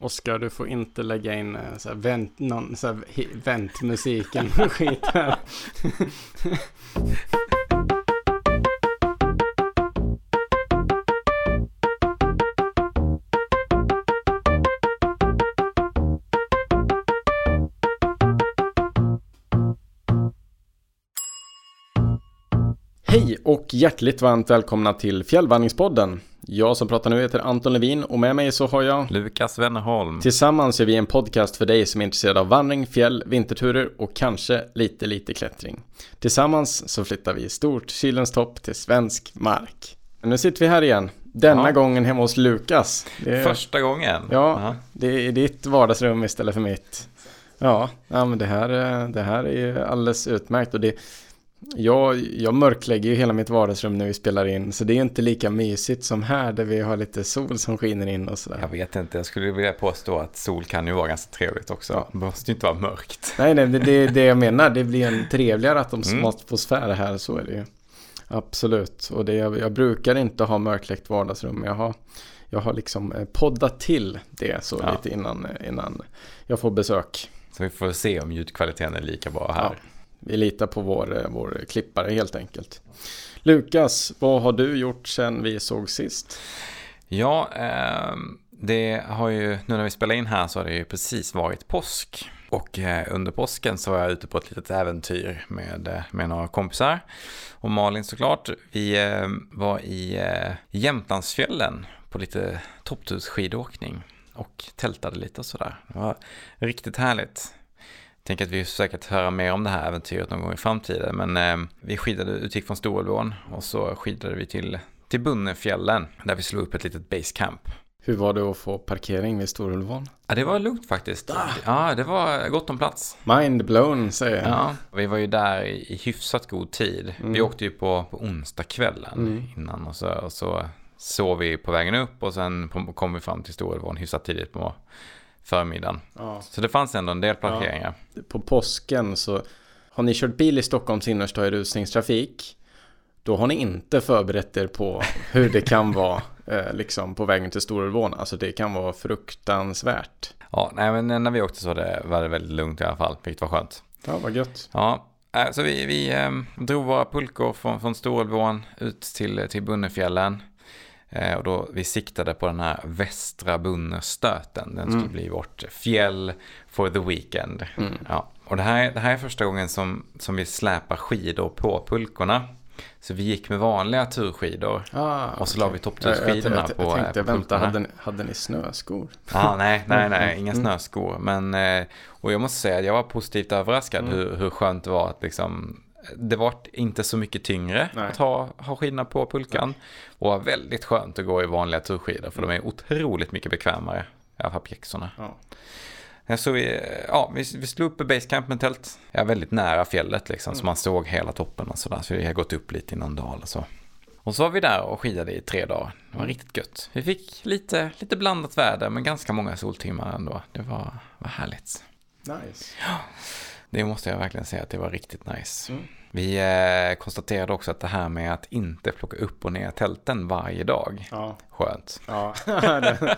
Oskar, du får inte lägga in eh, så här, vänt, någon, så här, väntmusiken och skit här. Hej och hjärtligt varmt välkomna till Fjällvandringspodden. Jag som pratar nu heter Anton Levin och med mig så har jag Lukas Wennerholm. Tillsammans är vi en podcast för dig som är intresserad av vandring, fjäll, vinterturer och kanske lite, lite klättring. Tillsammans så flyttar vi stort Kilens topp till svensk mark. Nu sitter vi här igen, denna Ja. gången hemma hos Lukas. Är, Första gången. Ja, det är ditt vardagsrum istället för mitt. Ja, ja men det här, är- det här är ju alldeles utmärkt och det jag, jag mörklägger ju hela mitt vardagsrum när vi spelar in så det är inte lika mysigt som här där vi har lite sol som skiner in och sådär. Jag vet inte, jag skulle vilja påstå att sol kan ju vara ganska trevligt också. Ja. Det måste ju inte vara mörkt. Nej, nej, det det är det jag menar. Det blir en trevligare Mm. atmosfär här, så är det ju. Absolut. Och det, jag, jag brukar inte ha mörkläckt vardagsrum. Jag har, jag har liksom eh, poddat till det så Ja. lite innan, eh, innan jag får besök. Så vi får se om ljudkvaliteten är lika bra här. Ja. Vi litar på vår, eh, vår klippare helt enkelt. Lukas, vad har du gjort sen vi såg sist? Ja, ehm, det har ju, nu när vi spelar in här så har det ju precis varit påsk. Och eh, under påsken så var jag ute på ett litet äventyr med, eh, med några kompisar. Och Malin såklart. Vi ehm, var i Jämtlandsfjällen på lite topptursskidåkning. Och tältade lite och sådär. Det var riktigt härligt. Tänker att vi säkert höra mer om det här äventyret någon gång i framtiden. Men eh, vi skidade, utgick från Storulvån och så skidade vi till, till Bunnefjällen. Där vi slog upp ett litet basecamp. Hur var det att få parkering vid Storulvån? Ja, det var lugnt faktiskt. Ja, det var gott om plats. Mind blown, säger jag. Ja, vi var ju där i, hyfsat god tid. Vi åkte ju på, på onsdagskvällen innan och så, och så sov vi på vägen upp och sen kom vi fram till Storulvån hyfsat tidigt på förmiddagen. Ja. Så det fanns ändå en del parkeringar. på påsken så har ni kört bil i Stockholms innerstad i rusningstrafik då har ni inte förberett er på hur det kan vara eh, liksom på vägen till Storulvån. Alltså det kan vara fruktansvärt. Ja, nej, men när vi åkte så var det, var det väldigt lugnt i alla fall, vilket var skönt. Ja, vad gött. Ja, eh, så vi, vi eh, drog våra pulkor från, från Storulvån ut till, till Bunnefjällen. Eh, och då vi siktade på den här västra Bunnestöten. Den skulle bli vårt fjäll for the weekend. Ja, och det här, det här är första gången som, som vi släpar skidor på pulkorna. Så vi gick med vanliga turskidor. Ah, Och så la vi topptursskidorna på jag tänkte, på vänta, hade ni, hade ni snöskor? Ah, nej, nej, nej, inga snöskor. Men, eh, och jag måste säga att jag var positivt överraskad hur, hur skönt det var att liksom, det var inte så mycket tyngre Nej. att ha, ha skidorna på pulkan. Och var väldigt skönt att gå i vanliga turskidor för de är otroligt mycket bekvämare. I alla fall pjäxorna. Ja. Ja, Så vi, ja, vi, vi slog upp i basecamp med tält. Ja, väldigt nära fjället liksom, så man såg hela toppen och sådär. Så vi har gått upp lite i någon dal och så. Och så var vi där och skidade i tre dagar. Det var riktigt gött. Vi fick lite, lite blandat väder, men ganska många soltimmar ändå. Det var, var härligt. Nice. Det måste jag verkligen säga att det var riktigt nice. Mm. Vi eh, konstaterade också att det här med att inte plocka upp och ner tälten varje dag, Ja. skönt. Ja.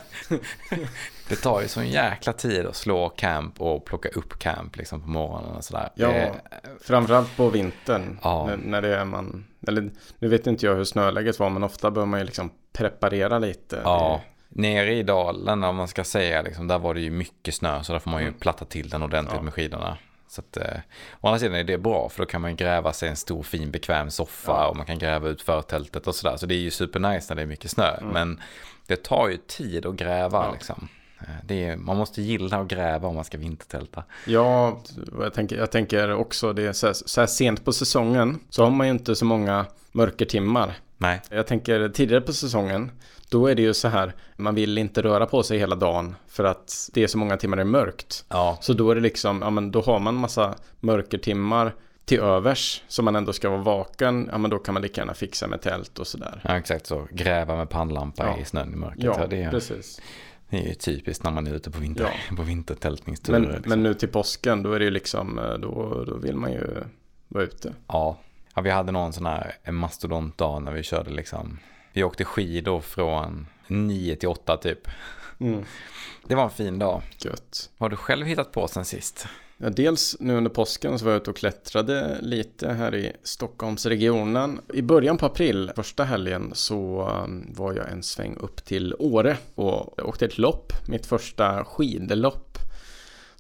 Det- tar ju sån jäkla tid att slå camp och plocka upp camp liksom på morgonen och sådär. Ja. Eh, Framförallt på vintern. Ja. När, när det är man... Eller nu vet inte jag hur snöläget var men ofta bör man ju liksom preparera lite. Ja, nere i dalen om man ska säga, liksom, där var det ju mycket snö så där får man ju platta till den ordentligt Ja. med skidorna. Så att, eh, å andra sidan är det bra för då kan man gräva sig en stor fin bekväm soffa Ja. och man kan gräva ut förtältet och sådär. Så det är ju supernice när det är mycket snö. Men det tar ju tid att gräva Mm. Ja. liksom. Eh, är, man måste gilla att gräva om man ska vintertälta. Ja, jag tänker, jag tänker också det så här, så här sent på säsongen så har man ju inte så många mörkertimmar. Nej, Jag tänker tidigare på säsongen då är det ju så här man vill inte röra på sig hela dagen för att det är så många timmar det är mörkt. ja, Så då är det liksom, ja men då har man massa mörkertimmar till övers som man ändå ska vara vaken. Ja men då kan man lika gärna fixa med tält och sådär. ja exakt så. Gräva med pannlampa Ja. i snön i mörkret. Ja, Ja, det, är, precis. det är ju typiskt när man är ute på, vinter, på vintertältningsturer. Men, liksom. men nu till påsken då är det ju liksom, eh, då, då vill man ju vara ute. Ja. ja, vi hade någon sån här mastodontdag när vi körde liksom. Vi åkte skidor från 9 till 8 typ. Mm. Det var en fin dag. Gött. Vad har du själv hittat på sen sist? Ja, dels nu under påsken så var jag ute och klättrade lite här i Stockholmsregionen. I början på april, första helgen, så um, var jag en sväng upp till Åre och åkte ett lopp, mitt första skidlopp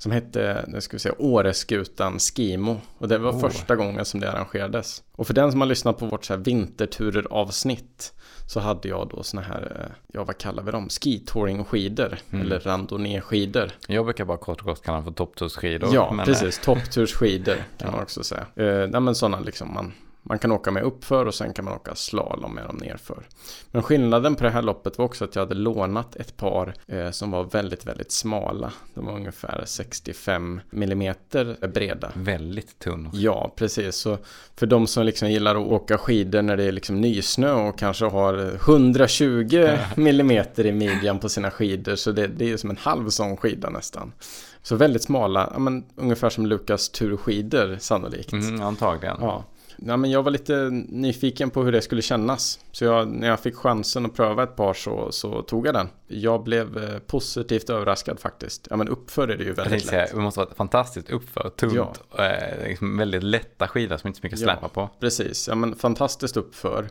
som hette, nu ska vi säga, Åreskutan Skimo. Och det var oh. första gången som det arrangerades. Och för den som har lyssnat på vårt så här vinterturer avsnitt så hade jag då såna här, eh, ja vad kallar vi dem, skitouring-skidor mm. eller randonnée-skidor. Jag brukar bara kort och gott kalla dem för topptursskidor. Ja, men... precis, topptursskidor kan man också säga. Eh, nej men sådana liksom man man kan åka med uppför och sen kan man åka slalom med dem nerför. Men skillnaden på det här loppet var också att jag hade lånat ett par eh, som var väldigt, väldigt smala. De var ungefär 65 mm breda. Väldigt tunn. Ja, precis. Så för de som liksom gillar att åka skidor när det är liksom nysnö och kanske har 120 mm i midjan på sina skidor så det, det är som en halv sån skida nästan. Så väldigt smala, ja, men, ungefär som Lukas turskidor sannolikt. Mm, antagligen. Ja. Ja, men jag var lite nyfiken på hur det skulle kännas. Så jag, när jag fick chansen att pröva ett par så, så tog jag den. Jag blev eh, positivt överraskad faktiskt. Ja men uppför är det ju väldigt säga, lätt. Det måste vara fantastiskt uppför, tunt, ja. eh, liksom väldigt lätta skidor som inte så mycket släpa ja, på. Precis, ja men fantastiskt uppför.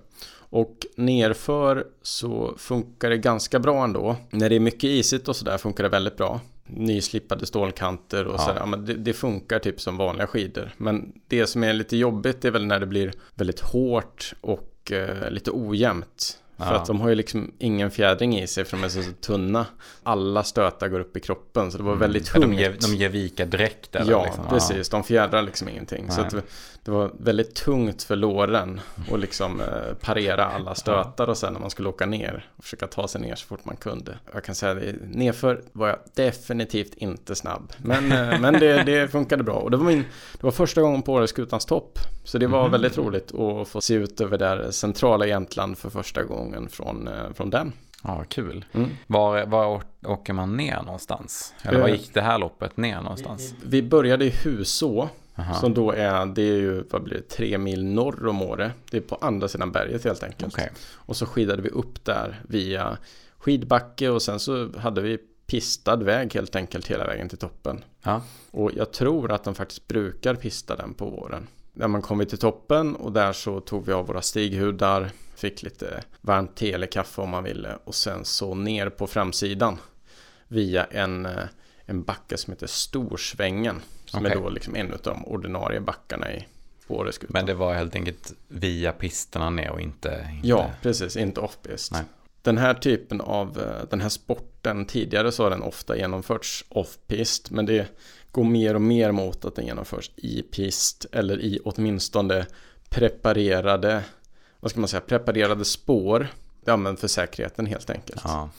Och nerför så funkar det ganska bra ändå. När det är mycket isigt och sådär funkar det väldigt bra nyslipade stålkanter och ja. sådär. Ja, men det, det, funkar typ som vanliga skidor. Men det som är lite jobbigt är väl när det blir väldigt hårt och eh, lite ojämnt. För att de har ju liksom ingen fjädring i sig för de är så, så tunna. Alla stötar går upp i kroppen så det var mm. väldigt tungt. De ger, de ger vika direkt? Eller, ja, liksom. precis. De fjädrar liksom ingenting. Nej. Så att det var väldigt tungt för låren att liksom eh, parera alla stötar och sen när man skulle åka ner och försöka ta sig ner så fort man kunde. Jag kan säga att nerför var jag definitivt inte snabb. Men, eh, men det, det funkade bra. Och det var, min, det var första gången på Åreskutans topp. Så det var mm. väldigt roligt att få se ut över där centrala Jämtland för första gången från, eh, från den. Ja, kul. Mm. Var, var åker man ner någonstans? Eller var gick det här loppet ner någonstans? Vi började i Huså Aha. Som då är, det är ju, vad blir det, tre mil norr om Åre. Det är på andra sidan berget helt enkelt. Okay. Och så skidade vi upp där via skidbacke och sen så hade vi pistad väg helt enkelt hela vägen till toppen. Ja. Och jag tror att de faktiskt brukar pista den på våren. När man kom vi till toppen och där så tog vi av våra stighudar, fick lite varmt te eller kaffe om man ville och sen så ner på framsidan via en, en backe som heter Storsvängen. Som okay. är då liksom en av de ordinarie backarna i Åreskutan. Men det var helt enkelt via pisterna ner och inte... inte... Ja, precis. Inte off-pist. Den här typen av, eh, den här sporten, tidigare så har den ofta genomförts off-pist. Men det går mer och mer mot att den genomförs i pist. Eller i åtminstone preparerade, vad ska man säga, preparerade spår. Det används för säkerheten helt enkelt. Ja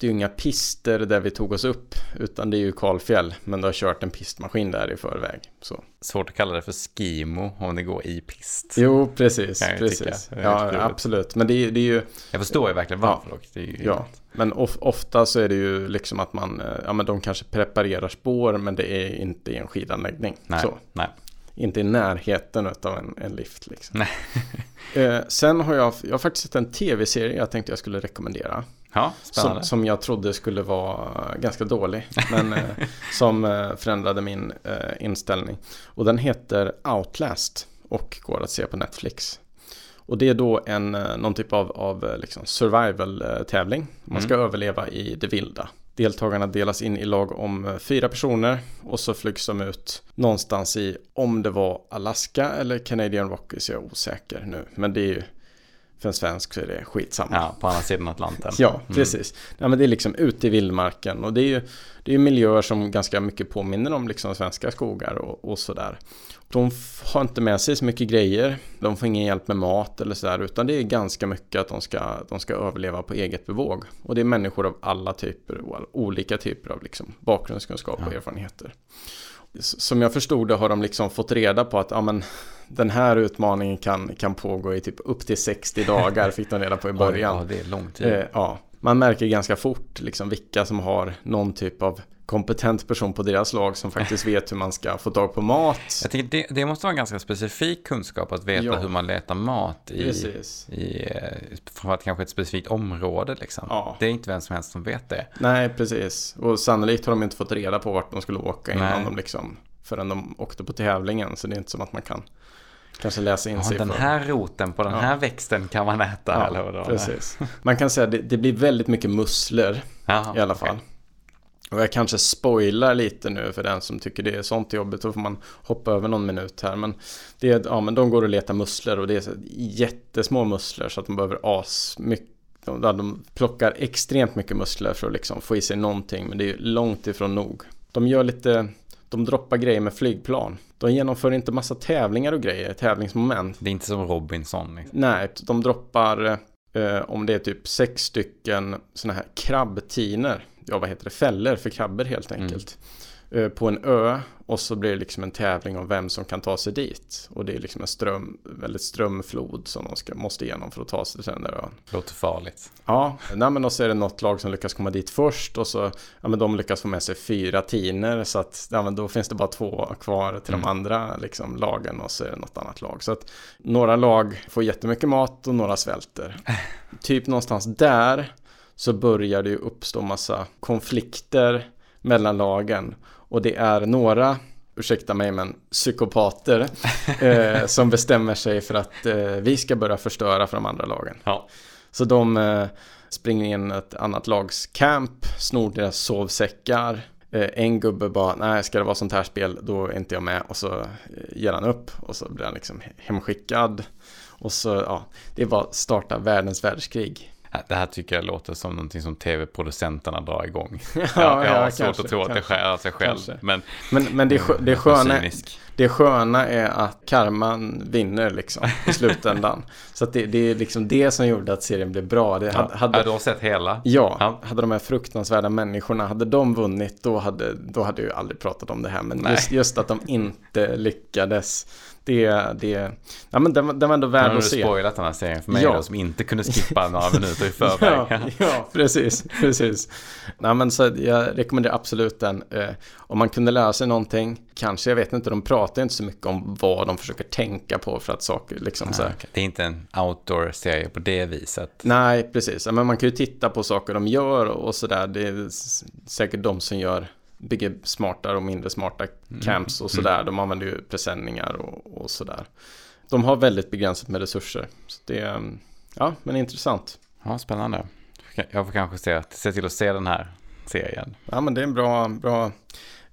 det är ju inga pister där vi tog oss upp, utan det är ju Karlfjäll, men du har kört en pistmaskin där i förväg. Så. Svårt att kalla det för skimo om det går i pist. Jo, precis. precis. Ja, absolut. Men det är, det är ju... Jag förstår ju verkligen varför dock. Det är ju ja, men of, ofta så är det ju liksom att man, eh, ja men de kanske preparerar spår, men det är inte i en skidanläggning. Nej, så. nej. Inte i närheten av en, en lift liksom. Nej. eh, sen har jag, jag har faktiskt sett en tv-serie jag tänkte jag skulle rekommendera. Ja, som, som, jag trodde skulle vara ganska dålig. Men eh, som eh, förändrade min eh, inställning. Och den heter Outlast och går att se på Netflix. Och det är då en, eh, någon typ av, av eh, liksom survival-tävling. Man ska mm. överleva i det vilda. Deltagarna delas in i lag om eh, fyra personer och så flygs de ut någonstans i, om det var Alaska eller Canadian Rockies, jag är osäker nu. Men det är ju för en svensk så är det skitsamma. Ja, på andra sidan Atlanten. ja, mm. precis. Ja, men det är liksom ute i vildmarken och det är ju det är miljöer som ganska mycket påminner om liksom svenska skogar och, och sådär. De har inte med sig så mycket grejer. De får ingen hjälp med mat eller sådär. Utan det är ganska mycket att de ska, de ska överleva på eget bevåg. Och det är människor av alla typer och olika typer av liksom bakgrundskunskap och ja. erfarenheter. Som jag förstod det har de liksom fått reda på att ja, men, den här utmaningen kan, kan pågå i typ upp till 60 dagar fick de reda på i början. Ja, det är lång tid. Eh, ja, man märker ganska fort liksom vilka som har någon typ av kompetent person på deras lag som faktiskt vet hur man ska få tag på mat. Jag tänker det, det måste vara en ganska specifik kunskap att veta Ja. hur man letar mat i, Precis. i eh, framförallt kanske ett specifikt område liksom. Ja. Det är inte vem som helst som vet det. Nej, precis. Och sannolikt har de inte fått reda på vart de skulle åka innan Nej. de liksom, förrän de åkte på tävlingen. Så det är inte som att man kan kanske läsa in Ja, sig den för- här roten på den Ja. här växten kan man äta eller vadå? precis. Man kan säga att det, det blir väldigt mycket musslor Jaha, i alla fall. okej. Och jag kanske spoilar lite nu för den som tycker det är sånt jobbigt. Då får man hoppa över någon minut här. Men, det är, ja, men de går och letar musslor och det är jättesmå musslor så att de behöver as mycket. De, de plockar extremt mycket musslor för att liksom få i sig någonting. Men det är ju långt ifrån nog. De gör lite, de droppar grejer med flygplan. De genomför inte massa tävlingar och grejer, tävlingsmoment. Det är inte som Robinson. Liksom. Nej, de droppar eh, om det är typ sex stycken sådana här krabbtiner. Ja, vad heter det? Fällor för krabbor helt enkelt. Eh, på en ö och så blir det liksom en tävling om vem som kan ta sig dit. Och det är liksom en ström, väldigt strömflod som de ska, måste igenom för att ta sig till den där ön. Låter farligt. Ja, nej, men då så är det något lag som lyckas komma dit först och så ja, men de lyckas få med sig fyra tiner så att ja, men då finns det bara två kvar till Mm. de andra liksom, lagen och så är det något annat lag. Så att några lag får jättemycket mat och några svälter. typ någonstans där så börjar det ju uppstå massa konflikter mellan lagen och det är några ursäkta mig men psykopater eh, som bestämmer sig för att eh, vi ska börja förstöra för de andra lagen. Ja. Så de eh, springer in ett annat lags camp, snor deras sovsäckar. Eh, en gubbe bara, nej ska det vara sånt här spel då är inte jag med. Och så eh, ger han upp och så blir han liksom hemskickad. Och så, ja, det är bara att starta världens världskrig. Det här tycker jag låter som någonting som tv-producenterna drar igång. Ja, jag ja, har svårt kanske, att tro att det kanske. skär av sig själv. Kanske. Men Men, men det, det, jag är sköna. Det sköna är att karman vinner liksom i slutändan. så det, det är liksom det som gjorde att serien blev bra. Det hade, Ja. hade, du har sett hela? Ja, Ja. hade de här fruktansvärda människorna, hade de vunnit då hade, då hade jag aldrig pratat om det här. Men just, just att de inte lyckades, det, det, ja men den, den var ändå Nu värd har att du se. spoilat den här serien för mig Ja. då, som inte kunde skippa några minuter i förväg. Ja, ja, precis, precis. Nej, men så jag rekommenderar absolut den. Eh, om man kunde lära sig någonting, kanske, jag vet inte, de pratar inte så mycket om vad de försöker tänka på för att saker liksom så Nej. Det är inte en outdoor-serie på det viset. Nej, precis. Men man kan ju titta på saker de gör och sådär. Det är säkert de som gör bygger smartare och mindre smarta camps och sådär. De använder ju presenningar och, och sådär. De har väldigt begränsat med resurser. Så det är, mm, ja, men intressant. Ja, spännande. Jag får kanske se, se till att se den här serien. Ja, men det är en bra, bra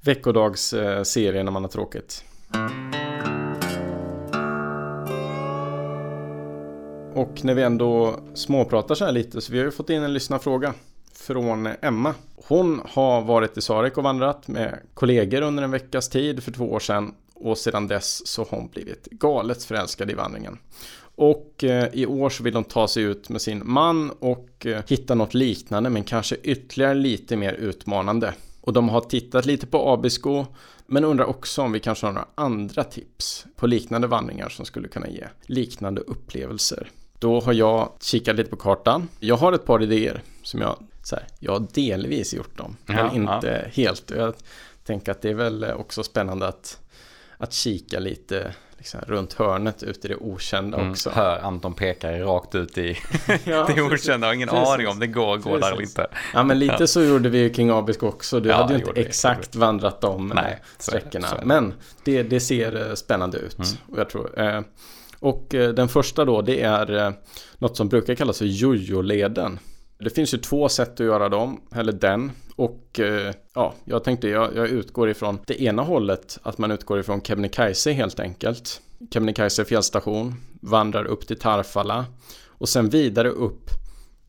veckodagsserie när man har tråkigt. Och när vi ändå småpratar så här lite så vi har ju fått in en lyssnarfråga från Emma. Hon har varit i Sarek och vandrat med kollegor under en veckas tid för två år sedan och sedan dess så har hon blivit galet förälskad i vandringen. Och eh, i år så vill hon ta sig ut med sin man och eh, hitta något liknande men kanske ytterligare lite mer utmanande. Och de har tittat lite på Abisko men undrar också om vi kanske har några andra tips på liknande vandringar som skulle kunna ge liknande upplevelser. Då har jag kikat lite på kartan. Jag har ett par idéer som jag, så här, jag har delvis gjort dem, men Ja, inte helt. Och Jag tänker att det är väl också spännande att, att kika lite liksom, runt hörnet ut i det okända Mm, också. hör Anton pekar rakt ut i Ja, det okända. Jag har ingen Precis. aning om det går, går där eller inte. Ja men lite så gjorde vi i King Abisko också. Du Ja, hade ju det inte exakt vandrat de Nej, så det, sträckorna. så det. Men det, det ser eh, spännande ut. Mm. Och, jag tror, eh, och eh, den första då det är eh, något som brukar kallas för jojo-leden. Det finns ju två sätt att göra dem, eller den. Och eh, ja, jag tänkte jag, jag utgår ifrån det ena hållet, att man utgår ifrån Kebnekaise helt enkelt. Kebnekaise fjällstation, vandrar upp till Tarfala och sen vidare upp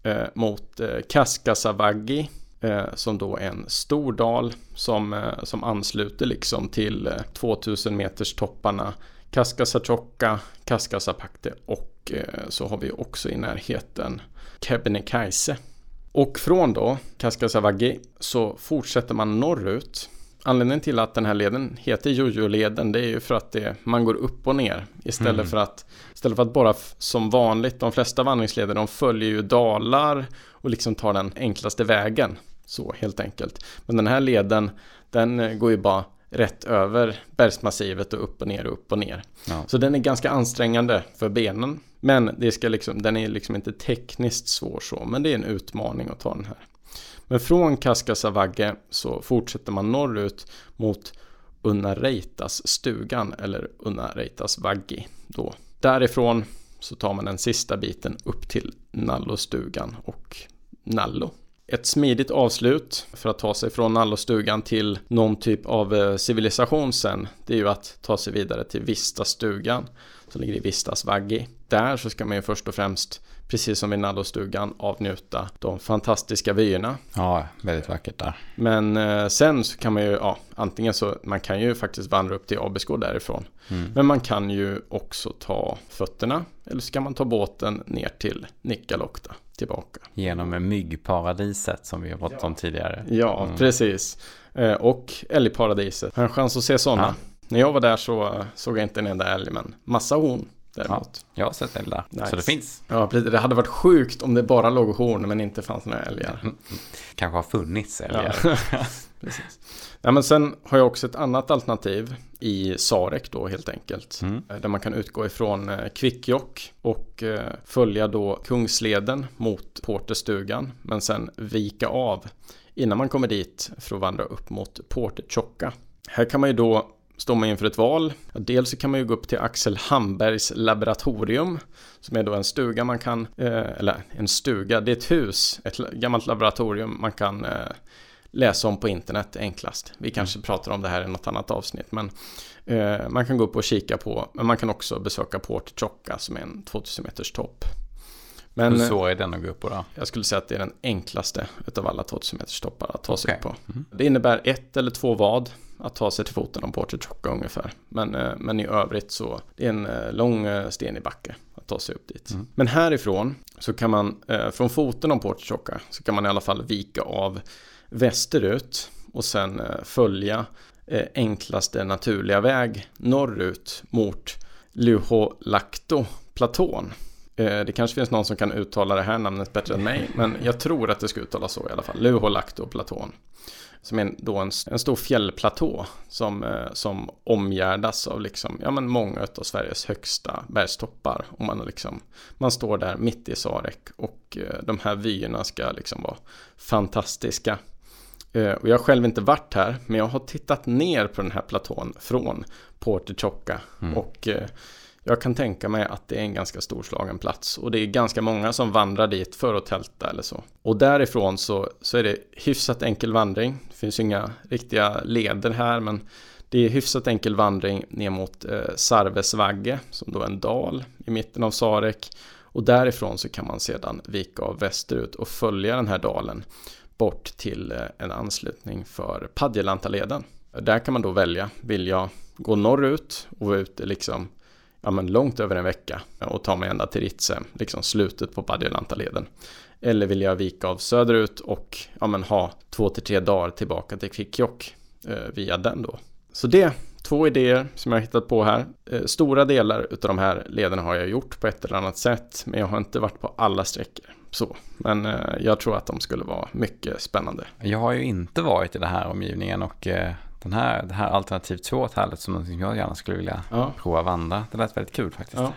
eh, mot eh, Kaskasavaggi eh, som då är en stor dal som, eh, som ansluter liksom till eh, 2000 meters topparna Kaskasatjokka, Kaskasapakte och eh, så har vi också i närheten Kebnekaise. Och från då Kaskasavagi så fortsätter man norrut. Anledningen till att den här leden heter Jojo-leden det är ju för att det, man går upp och ner istället, Mm. för att, istället för att bara som vanligt, de flesta vandringsleder de följer ju dalar och liksom tar den enklaste vägen. Så helt enkelt. Men den här leden, den eh, går ju bara rätt över bergsmassivet och upp och ner och upp och ner. Ja. Så den är ganska ansträngande för benen. Men det ska liksom, den är liksom inte tekniskt svår så, men det är en utmaning att ta den här. Men från Kaskasavagge så fortsätter man norrut mot Unareitas stugan eller Unareitas vaggi då. Därifrån så tar man den sista biten upp till Nallostugan och Nallo. Ett smidigt avslut för att ta sig från Nallostugan till någon typ av eh, civilisation sen, det är ju att ta sig vidare till Vistastugan som ligger i Vistas vaggi. Där så ska man ju först och främst precis som vid Nallostugan avnjuta de fantastiska vyerna. Ja, väldigt vackert där. Men eh, sen så kan man ju, ja, antingen så, man kan ju faktiskt vandra upp till Abisko därifrån. Mm. Men man kan ju också ta fötterna, eller så kan man ta båten ner till Nikkaluokta tillbaka. Genom myggparadiset som vi har pratat om tidigare. Ja, mm. precis. Eh, och älgparadiset. Har en chans att se sådana. Ja. När jag var där så såg jag inte en enda älg, men massa horn däremot. Ja, jag har sett älgar, nice. så det finns. Ja. Det hade varit sjukt om det bara låg horn men inte fanns några älgar. Mm. Kanske har funnits älgar. Ja. precis. Ja, men sen har jag också ett annat alternativ i Sarek då helt enkelt. Mm. Eh, där man kan utgå ifrån eh, Kvikkjokk och eh, följa då Kungsleden mot Porterstugan. Men sen vika av innan man kommer dit för att vandra upp mot Portertjocka. Här kan man ju då står man inför ett val. Dels så kan man ju gå upp till Axel Hambergs laboratorium som är då en stuga man kan, eh, eller en stuga, det är ett hus, ett gammalt laboratorium man kan eh, läsa om på internet enklast. Vi kanske mm. pratar om det här i något annat avsnitt, men eh, man kan gå upp och kika på, men man kan också besöka Port Chocka som är en 2000 meters topp. Men, Hur svår är den att gå upp på då? Jag skulle säga att det är den enklaste utav alla 2000 meters toppar att ta sig okay. upp på. Mm. Det innebär ett eller två vad att ta sig till foten om Porter Chocka ungefär. Men, eh, men i övrigt så det är en eh, lång eh, stenig backe att ta sig upp dit. Mm. Men härifrån så kan man från foten om Porter Chocka så kan man i alla fall vika av västerut och sen följa enklaste naturliga väg norrut mot Luholakto-platån. Det kanske finns någon som kan uttala det här namnet bättre än mig, men jag tror att det ska uttalas så i alla fall. Luholakto-platån. Som är då en, en stor fjällplatå som, eh, som omgärdas av liksom, ja, men många av Sveriges högsta bergstoppar. Och man, liksom, man står där mitt i Sarek och eh, de här vyerna ska liksom vara fantastiska. Eh, och jag har själv inte varit här, men jag har tittat ner på den här platån från Porte Chocca. Mm. Och jag kan tänka mig att det är en ganska storslagen plats och det är ganska många som vandrar dit för att tälta eller så. Och därifrån så, så är det hyfsat enkel vandring. Det finns inga riktiga leder här men det är hyfsat enkel vandring ner mot eh, Sarvesvagge som då är en dal i mitten av Sarek. Och därifrån så kan man sedan vika av västerut och följa den här dalen bort till eh, en anslutning för Padjelantaleden. Där kan man då välja, vill jag gå norrut och vara ute liksom ja, men långt över en vecka och ta mig ända till Ritse, liksom slutet på Padjelantaleden. Eller vill jag vika av söderut och ja, men ha två till tre dagar tillbaka till Kvikkjokk eh, via den då. Så det, två idéer som jag har hittat på här. Eh, stora delar av de här lederna har jag gjort på ett eller annat sätt, men jag har inte varit på alla sträckor. Så, men eh, jag tror att de skulle vara mycket spännande. Jag har ju inte varit i den här omgivningen och eh, den här, det här alternativ 2 härligt som någonting jag gärna skulle vilja ja. prova vandra. Det lät väldigt kul faktiskt. Ja.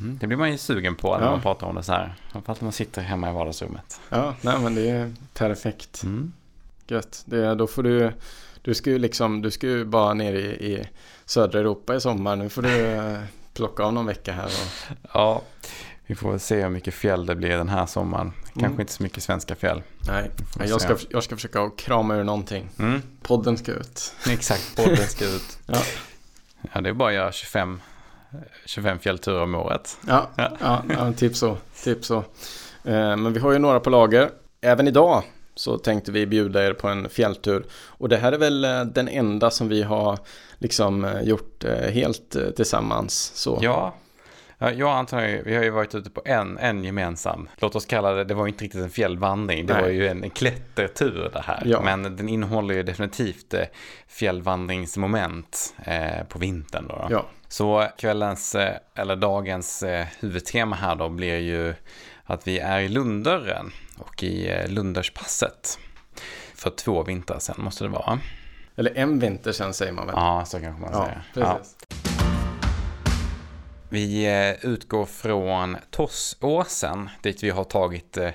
Mm, det blir man ju sugen på när ja. man pratar om det så här. Framförallt när man sitter hemma i vardagsrummet. Ja, nej men det är perfekt. Mm. Gött. Det, då får du, du ska ju liksom, du ska ju bara ner i, i södra Europa i sommar. Nu får du eh, plocka av någon vecka här. Och... Ja, vi får se hur mycket fjäll det blir den här sommaren. Kanske mm. inte så mycket svenska fjäll. Nej, jag ska, jag ska försöka krama ur någonting. Mm. Podden ska ut. Exakt, podden ska ut. ja. ja, det är bara att göra 25, 25 fjällturer om året. Ja, ja. ja, ja typ så. Typ så. Eh, men vi har ju några på lager. Även idag så tänkte vi bjuda er på en fjälltur. Och det här är väl eh, den enda som vi har liksom eh, gjort helt tillsammans. Så. Ja, jag och Anton vi har ju varit ute på en, en gemensam, låt oss kalla det, det var inte riktigt en fjällvandring, det Nej. var ju en, en klättertur det här. Ja. Men den innehåller ju definitivt eh, fjällvandringsmoment eh, på vintern då. då. Ja. Så kvällens, eh, eller dagens eh, huvudtema här då blir ju att vi är i Lundörren och i Lunderspasset. för två vintrar sedan måste det vara. Eller en vinter sedan säger man väl? Ja, så kanske man Ja, säger. precis. Vi eh, utgår från Tossåsen dit vi har tagit eh,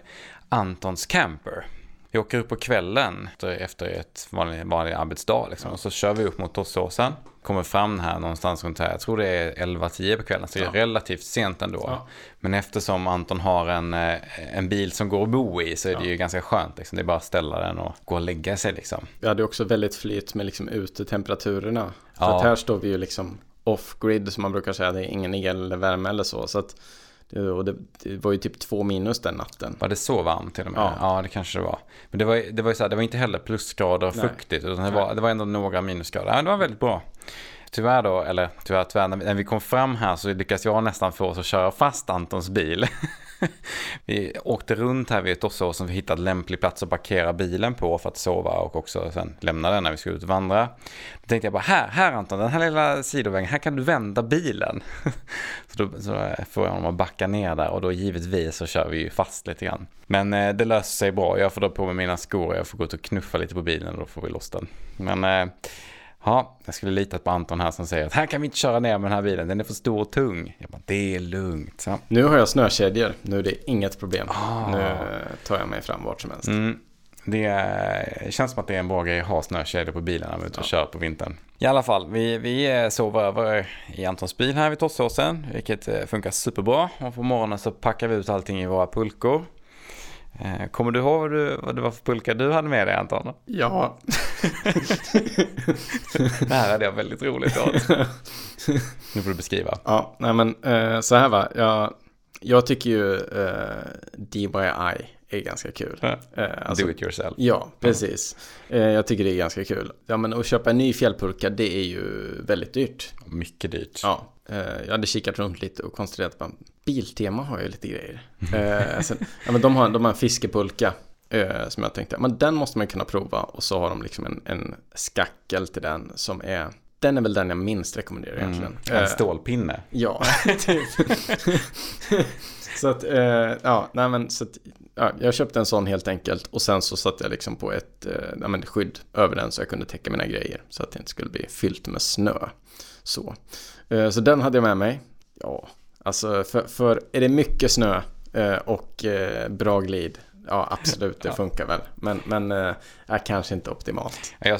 Antons camper. Vi åker upp på kvällen efter- ett vanlig, vanlig arbetsdag liksom. och så kör vi upp mot Tossåsen. Kommer fram här någonstans runt här, jag tror det är 11-10 på kvällen, så det är Ja. relativt sent ändå. Ja. Men eftersom Anton har en, eh, en bil som går att bo i så är det Ja. ju ganska skönt. Liksom. Det är bara att ställa den och gå och lägga sig liksom. Vi hade också väldigt flyt med liksom utetemperaturerna. För att här står vi ju liksom off-grid som man brukar säga. Det är ingen el eller värme eller så. så att, och det, det var ju typ två minus den natten. Var det så varmt till och med? Ja. Ja, det kanske det var. Men det var, det var ju så här, det var inte heller plusgrader och fuktigt, utan det var, det var ändå några minusgrader. Ja, det var väldigt bra. Tyvärr då, eller tyvärr, tyvärr när, vi, kom fram här så lyckades jag nästan få oss att köra fast Antons bil. vi åkte runt här vid ett för som vi en lämplig plats att parkera bilen på för att sova och också sen lämna den när vi skulle ut och vandra. Då tänkte jag bara, här, här Anton, den här lilla sidovägen, här kan du vända bilen. så då så får jag honom att backa ner där och då givetvis så kör vi ju fast lite grann. Men eh, det löser sig bra, jag får dra på mig mina skor och jag får gå ut och knuffa lite på bilen och då får vi loss den. Men eh, Ja, jag skulle litat på Anton här som säger att här kan vi inte köra ner med den här bilen, den är för stor och tung. Jag bara, det är lugnt. Så. Nu har jag snökedjor. Nu är det inget problem. Ah. Nu tar jag mig fram vart som helst. Mm, det känns som att det är en bra grej att ha snökedjor på bilen när man är ute och kör på vintern. I alla fall, vi, vi sover över i Antons bil här vid Tossåsen, vilket eh, funkar superbra. Och på morgonen så packar vi ut allting i våra pulkor. Eh, Kommer du ihåg vad, du, vad det var för pulka du hade med dig Anton? Ja, Det här hade jag väldigt roligt åt. Nu får du beskriva. ja nej men eh, så här va. Jag, jag tycker ju eh, DIY är ganska kul. Ja. Eh, alltså, Do it yourself. Ja, precis. Eh, jag tycker det är ganska kul. Ja, men att köpa en ny fjällpulka, det är ju väldigt dyrt. Mycket dyrt. Ja, jag hade kikat runt lite och konstaterat att Biltema har ju lite grejer. Eh, sen, ja, men de, har, de har en fiskepulka eh, som jag tänkte, men den måste man kunna prova. Och så har de liksom en, en skackel till den som är, den är väl den jag minst rekommenderar egentligen. Mm. En Eh, stålpinne. Ja, typ. så att, eh, ja, nej men så att, ja, jag köpte en sån helt enkelt och sen så satte jag liksom på ett eh, ja, men skydd över den så jag kunde täcka mina grejer så att det inte skulle bli fyllt med snö. Så, eh, så den hade jag med mig. Ja, alltså för, för är det mycket snö eh, och eh, bra glid, ja absolut, det Ja. funkar väl. Men, men eh, är kanske inte optimalt. Jag,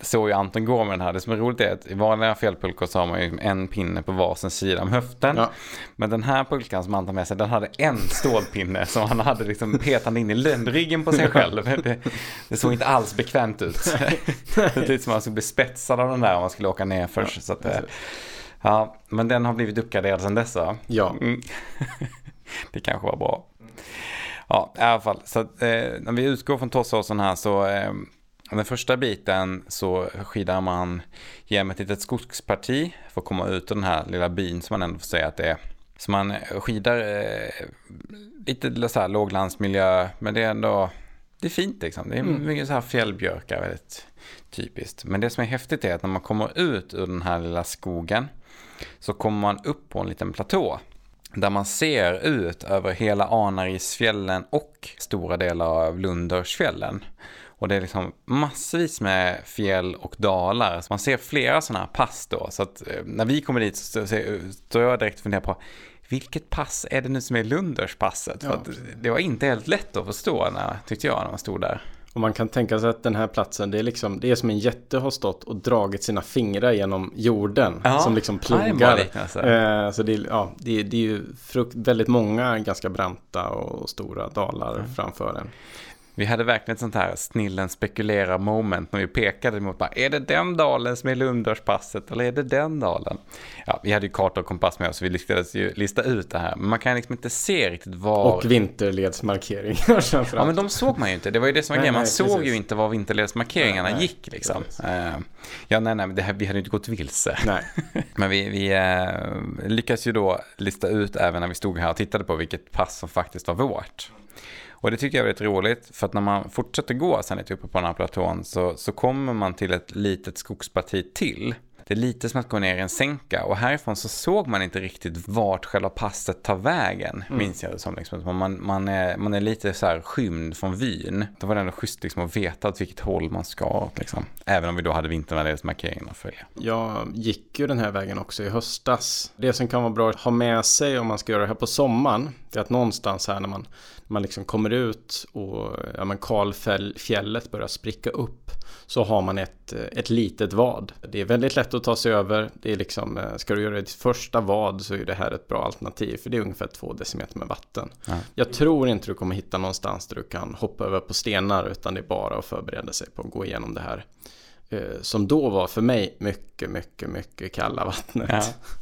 såg ju Anton gå med den här. Det som är roligt är att i vanliga fjällpulkor så har man ju en pinne på varsin sida om höften. Ja. Men den här pulkan som Anton med sig, den hade en stålpinne som han hade liksom petande in i ländryggen på sig själv. Det, det såg inte alls bekvämt ut. Det är lite som att man skulle bli spetsad av den där om man skulle åka ner först. så att, ja, men den har blivit uppgraderad sedan dess va? Ja, Mm. det kanske var bra. Ja, i alla fall. Så att, eh, när vi utgår från Tossåsen här så eh, den första biten så skidar man genom ett litet skogsparti för att komma ut ur den här lilla byn som man ändå får säga att det är. Så man skidar eh, lite så här låglandsmiljö men det är ändå det är fint liksom. Det är Mm. mycket så här fjällbjörkar väldigt typiskt. Men det som är häftigt är att när man kommer ut ur den här lilla skogen så kommer man upp på en liten platå. Där man ser ut över hela Anarisfjällen och stora delar av Lundersfjällen. Och det är liksom massvis med fjäll och dalar. Så man ser flera sådana här pass då. Så att eh, när vi kommer dit så står jag direkt och funderar på vilket pass är det nu som är Lunderspasset? För Ja. att det var inte helt lätt att förstå när, tyckte jag när man stod där. Och man kan tänka sig att den här platsen, det är liksom, det är som en jätte har stått och dragit sina fingrar genom jorden. Ja, som liksom plogar. liknelse. eh, så det, ja, det, det är ju frukt, väldigt många ganska branta och stora dalar framför en. Vi hade verkligen ett sånt här snillen spekulerar moment när vi pekade mot bara, är det den dalen som är Lunderspasset eller är det den dalen? Ja, vi hade ju karta och kompass med oss så vi lyckades ju lista ut det här. Men man kan liksom inte se riktigt var... Och vinterledsmarkeringar. Ja men de såg man ju inte, det var ju det som var grejen. Man nej, såg precis. ju inte var vinterledsmarkeringarna Nej, nej, gick liksom. precis. Eh, ja nej nej, det här, vi hade ju inte gått vilse. Nej, Men vi, vi eh, lyckas ju då lista ut även när vi stod här och tittade på vilket pass som faktiskt var vårt. Och det tycker jag är väldigt roligt för att när man fortsätter gå sen lite uppe på den här platån så, så kommer man till ett litet skogsparti till. Det är lite som att gå ner i en sänka och härifrån så såg man inte riktigt vart själva passet tar vägen, mm. minns jag det som. Liksom. Man, man, är, man är lite så här skymd från vyn. Då var det ändå schysst liksom, att veta åt vilket håll man ska, liksom. även om vi då hade vinterväderleksmarkeringen att följa. Jag gick ju den här vägen också i höstas. Det som kan vara bra att ha med sig om man ska göra det här på sommaren, det är att någonstans här när man, när man liksom kommer ut och ja, men Kalfjället börjar spricka upp så har man ett, ett litet vad. Det är väldigt lätt att ta sig över. Det är liksom, eh, ska du göra ditt första vad så är det här ett bra alternativ för det är ungefär två decimeter med vatten. Ja. Jag tror inte du kommer hitta någonstans där du kan hoppa över på stenar utan det är bara att förbereda sig på att gå igenom det här. Eh, som då var för mig mycket, mycket, mycket kalla vattnet. Ja.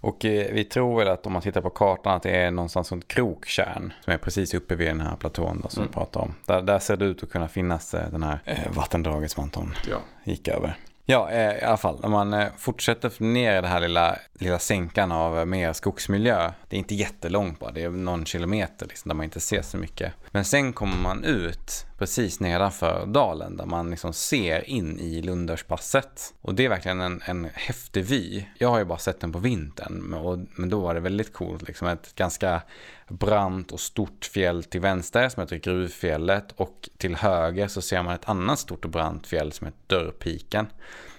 Och eh, vi tror väl att om man tittar på kartan att det är någonstans runt Kroktjärn som är precis uppe vid den här platån då, som mm. vi pratar om. Där, där ser det ut att kunna finnas eh, den här eh, vattendraget som Anton ja. gick över. Ja, eh, i alla fall, när man eh, fortsätter ner i den här lilla, lilla sänkan av mer skogsmiljö. Det är inte jättelångt bara, det är någon kilometer liksom, där man inte ser så mycket. Men sen kommer man ut precis nedanför dalen där man liksom ser in i Lunderspasset. Och det är verkligen en, en häftig vy. Jag har ju bara sett den på vintern, och, men då var det väldigt coolt. Liksom ett ganska brant och stort fjäll till vänster som heter Gruvfjället och till höger så ser man ett annat stort och brant fjäll som heter Dörrpiken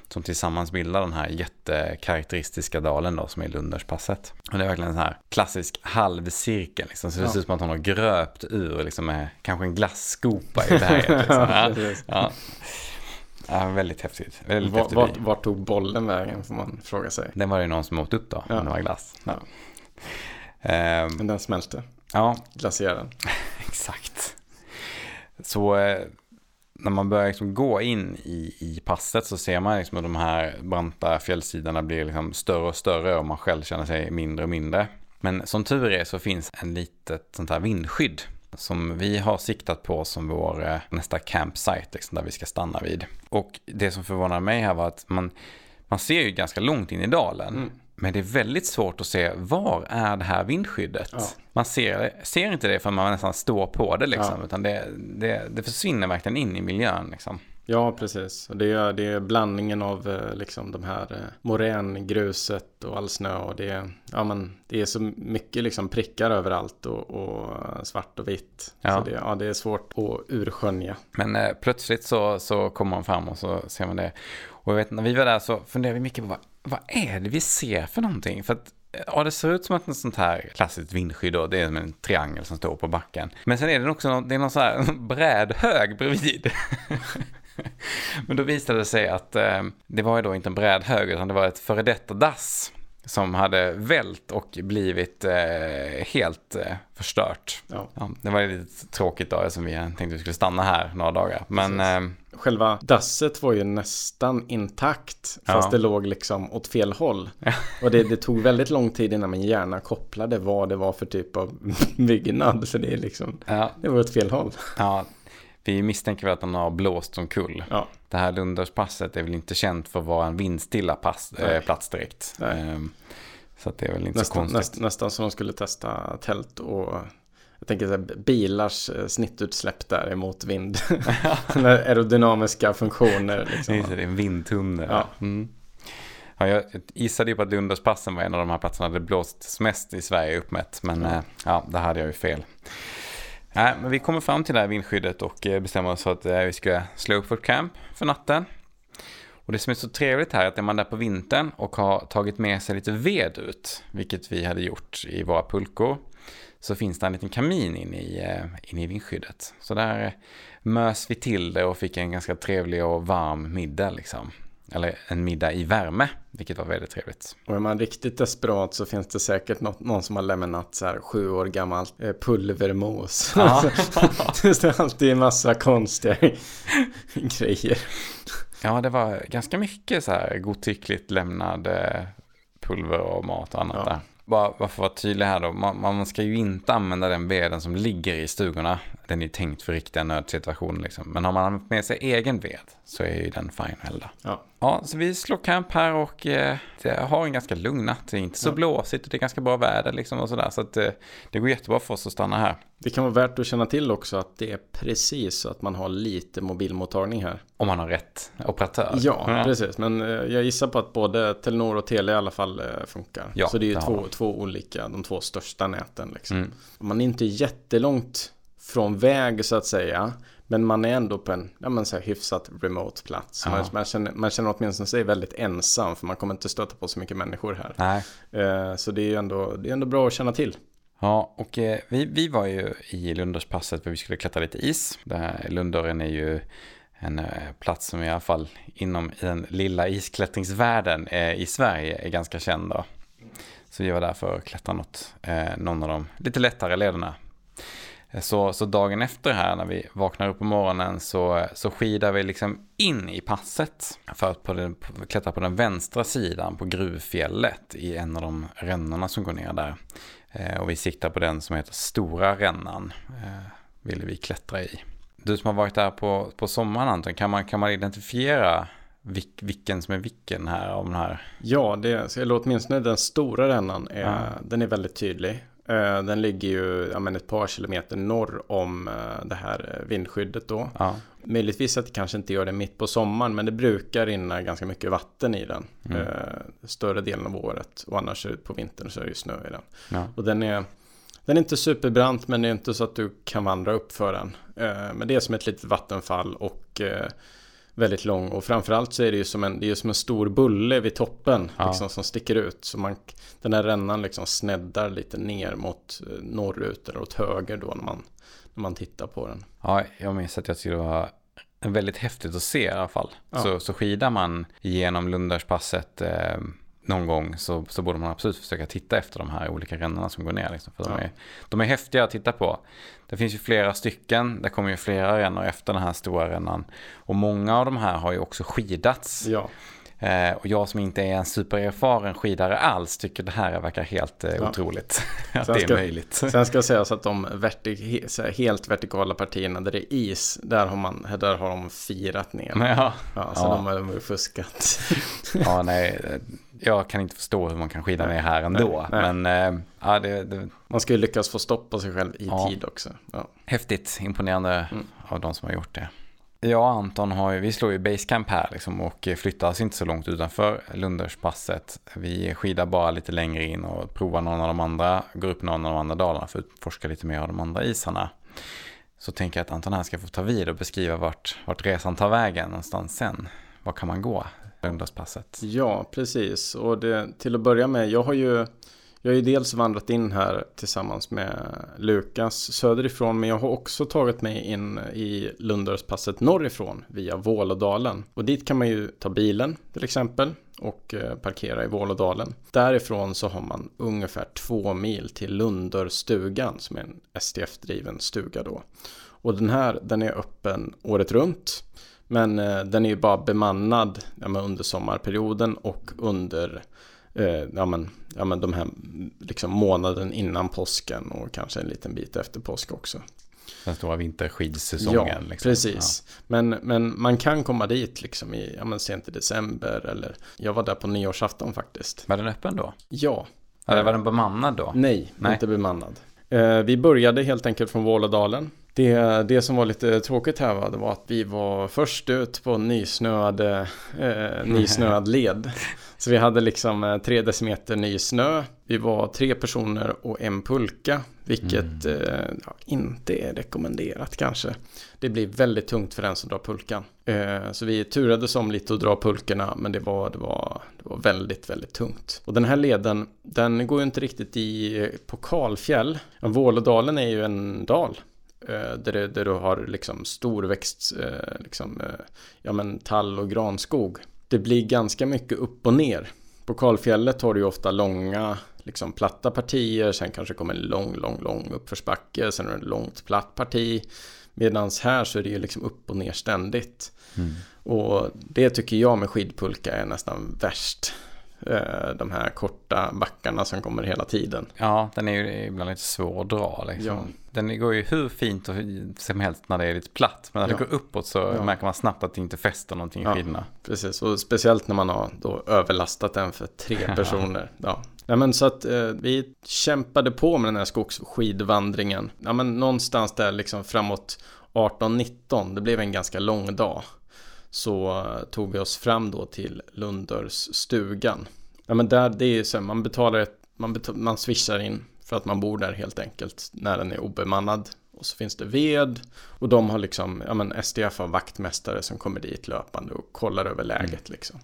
som tillsammans bildar den här jättekaraktäristiska dalen då som är Lunderspasset. Och det är verkligen en sån här klassisk halvcirkel liksom. Så det ser ut som att hon har gröpt ur liksom med kanske en glasskopa i berget. Liksom. ja, ja. Ja, väldigt häftigt. Väldigt vart, vart, vart tog bollen vägen får man fråga sig. Den var det ju någon som åt upp då, ja. det var glass. Ja. Um, Men den smälte. Ja. Glaciären. Exakt. Så eh, när man börjar liksom gå in i, i passet så ser man liksom att de här branta fjällsidorna blir liksom större och större och man själv känner sig mindre och mindre. Men som tur är så finns en litet sånt här vindskydd som vi har siktat på som vår eh, nästa campsite liksom, där vi ska stanna vid. Och det som förvånar mig här var att man, man ser ju ganska långt in i dalen. Mm. Men det är väldigt svårt att se var är det här vindskyddet. Ja. Man ser, ser inte det för man nästan står på det liksom. Ja. Utan det, det, det, försvinner verkligen in i miljön liksom. Ja, precis. Det är, det är blandningen av eh, liksom de här eh, morängruset och all snö och det, ja, men, det är så mycket liksom prickar överallt och, och svart och vitt. Ja. Så det, ja, det är svårt att urskönja. Men eh, plötsligt så, så kommer man fram och så ser man det. Och jag vet, när vi var där så funderade vi mycket på vad, vad är det vi ser för någonting? För att Ja, det ser ut som ett sånt här klassiskt vindskydd då. Det är en triangel som står på backen. Men sen är det också någon, det är någon sån här brädhög bredvid. Men då visade det sig att eh, det var ju då inte en brädhög utan det var ett före detta dass som hade vält och blivit eh, helt eh, förstört. Ja. Ja, det var lite tråkigt då som vi tänkte att vi skulle stanna här några dagar. Men, eh, Själva dasset var ju nästan intakt fast ja. det låg liksom åt fel håll. Och det, det, tog väldigt lång tid innan min hjärna kopplade vad det var för typ av byggnad. Så det, är liksom, det var åt fel håll. Ja, vi misstänker väl att den har blåst som kull. Ja. Det här Lunderspasset är väl inte känt för att vara en vindstilla pass, äh, plats direkt. Ähm, så det är väl inte nästan, så konstigt. Näst, nästan som de skulle testa tält och tänker så här, bilars eh, snittutsläpp där emot vind. aerodynamiska funktioner. Liksom. Det är en vindtunnel. Ja. Mm. Ja, jag gissade ju på att Lunderspassen var en av de här platserna det blåst mest i Sverige uppmätt. Men ja, äh, ja det hade jag ju fel. Nej, men vi kommer fram till det här vindskyddet och eh, bestämmer oss för att eh, vi ska slå upp vårt camp för natten. Och det som är så trevligt här är att är man där på vintern och har tagit med sig lite ved ut, vilket vi hade gjort i våra pulkor, så finns det en liten kamin in i, eh, in i vindskyddet. Så där mös vi till det och fick en ganska trevlig och varm middag liksom. Eller en middag i värme, vilket var väldigt trevligt. Och är man riktigt desperat så finns det säkert något, någon som har lämnat så här sju år gammalt eh, pulvermos. Ja. det står alltid en massa konstiga grejer. Ja, det var ganska mycket så här godtyckligt lämnade pulver och mat och annat ja. där bara, bara för att vara tydlig här då, man, man, ska ju inte använda den veden som ligger i stugorna. Den är ju tänkt för riktiga nödsituationer liksom. Men har man med sig egen ved så är ju den fine heller. Ja ja, så vi slår camp här och eh, har en ganska lugn natt. Det är inte så blåsigt och det är ganska bra väder liksom och sådär. Så att eh, det går jättebra för oss att stanna här. Det kan vara värt att känna till också att det är precis så att man har lite mobilmottagning här. Om man har rätt operatör. Ja, ja. precis. Men eh, jag gissar på att både Telenor och Telia i alla fall eh, funkar. Ja, så det är ju det två, två olika, de två största näten. Liksom. Mm. Man är inte jättelångt från väg så att säga. Men man är ändå på en ja, men så här, hyfsat remote plats. Man, man, känner, man känner åtminstone sig väldigt ensam för man kommer inte stöta på så mycket människor här. Eh, så det är ju ändå, det är ändå bra att känna till. Ja, och eh, vi, vi var ju i Lunderspasset för vi skulle klättra lite is. Här, Lundören är ju en eh, plats som i alla fall inom den lilla isklättringsvärlden eh, i Sverige är ganska känd. Då. Så vi var där för att klättra något, eh, någon av de lite lättare lederna så, så dagen efter här när vi vaknar upp på morgonen så, så skidar vi liksom in i passet för att på den, klättra på den vänstra sidan på gruvfjället i en av de rännorna som går ner där. Eh, och vi siktar på den som heter Stora rännan. Eh, ville vi klättra i. Du som har varit där på, på sommaren Anton, kan man, kan man identifiera vilk, vilken som är vilken här av den här? Ja, det, eller åtminstone den stora rännan är, ja. den är väldigt tydlig. Eh, den ligger ju ja, men ett par kilometer norr om eh, det här eh, vindskyddet då. Ja. Möjligtvis att det kanske inte gör det mitt på sommaren men det brukar rinna ganska mycket vatten i den. Mm. större delen av året och annars på vintern så är det ju snö i den. Ja. Och den är, den är inte superbrant men det är inte så att du kan vandra upp för den. men det är som ett litet vattenfall och väldigt lång och framförallt så är det ju som en, det är som en stor bulle vid toppen ja. liksom, som sticker ut. Så man, den här rännan liksom sneddar lite ner mot eh, norrut eller åt höger då när man, när man tittar på den. Ja, jag minns att jag tyckte det var väldigt häftigt att se i alla fall. Ja. Så, så skidar man genom Lundarspasset eh, någon gång så, så borde man absolut försöka titta efter de här olika rännorna som går ner. Liksom, för ja. de, är, de är häftiga att titta på. Det finns ju flera stycken, det kommer ju flera rännor efter den här stora rännan. Och många av de här har ju också skidats. Ja. Eh, och jag som inte är en supererfaren skidare alls tycker det här verkar helt eh, ja. otroligt. att det är ska, möjligt. Sen ska sägas att de vertik helt vertikala partierna där det är is, där har, man, där har de firat ner. Ja. Ja, så ja. de har de fuskat. ja, nej jag kan inte förstå hur man kan skida ner här ändå. Nej, nej. Men äh, ja, det, det, Man ska ju lyckas få stopp på sig själv i ja. tid också. Ja. Häftigt, imponerande mm. av de som har gjort det. Jag och Anton har ju, vi slår ju basecamp här liksom och flyttar oss inte så långt utanför Lunderspasset. Vi skidar bara lite längre in och provar någon av de andra, går upp någon av de andra dalarna för att forska lite mer av de andra isarna. Så tänker jag att Anton här ska få ta vid och beskriva vart, vart resan tar vägen någonstans sen. Var kan man gå? Söndagspasset. Ja, precis. Och det, till att börja med, jag har ju jag har ju dels vandrat in här tillsammans med Lukas söderifrån men jag har också tagit mig in i Lundarspasset norrifrån via Vålådalen. Och dit kan man ju ta bilen till exempel och eh, parkera i Vålådalen. Därifrån så har man ungefär två mil till Lundörstugan som är en STF-driven stuga då. Och den här den är öppen året runt. Men eh, den är ju bara bemannad ja, under sommarperioden och under eh, ja, men, ja, men de här liksom, månaden innan påsken och kanske en liten bit efter påsk också. Den stora vinterskidsäsongen. Ja, liksom. precis. Ja. Men, men man kan komma dit liksom i ja, men sent i december eller jag var där på nyårsafton faktiskt. Var den öppen då? Ja. Eller var den bemannad då? Nej, Nej. inte bemannad. Eh, vi började helt enkelt från Vålådalen det, det som var lite tråkigt här va, det var att vi var först ut på nysnöad, eh, nysnöad led. Så vi hade liksom eh, tre decimeter ny snö. Vi var tre personer och en pulka, vilket mm. eh, ja, inte är rekommenderat kanske. Det blir väldigt tungt för den som drar pulkan. Eh, så vi turades om lite att dra pulkorna, men det var, det, var, det var väldigt, väldigt tungt. Och den här leden, den går ju inte riktigt i på kalfjäll. Vålådalen är ju en dal. Eh, där, det, där du har liksom storväxt, eh, liksom, eh, ja men tall och granskog. Det blir ganska mycket upp och ner. På kalfjället har du ju ofta långa, liksom platta partier, sen kanske kommer en lång, lång, lång uppförsbacke, sen är det ett långt platt parti. Medan här så är det ju liksom upp och ner ständigt. Mm. Och det tycker jag med skidpulka är nästan värst. Eh, de här korta backarna som kommer hela tiden. Ja, den är ju ibland lite svår att dra. Liksom. Ja. Den går ju hur fint som helst när det är lite platt. Men när ja. det går uppåt så ja. märker man snabbt att det inte fäster någonting i skidorna. Precis, och speciellt när man har då överlastat den för tre personer. Ja. Nej men så att eh, vi kämpade på med den här skogsskidvandringen. Ja men någonstans där liksom framåt 18-19, det blev en ganska lång dag. Så uh, tog vi oss fram då till Lundörsstugan. Ja men där, det är så här, man betalar ett, man, betal, man swishar in för att man bor där helt enkelt när den är obemannad. Och så finns det ved och de har liksom, ja men SDF har vaktmästare som kommer dit löpande och kollar över läget mm. liksom.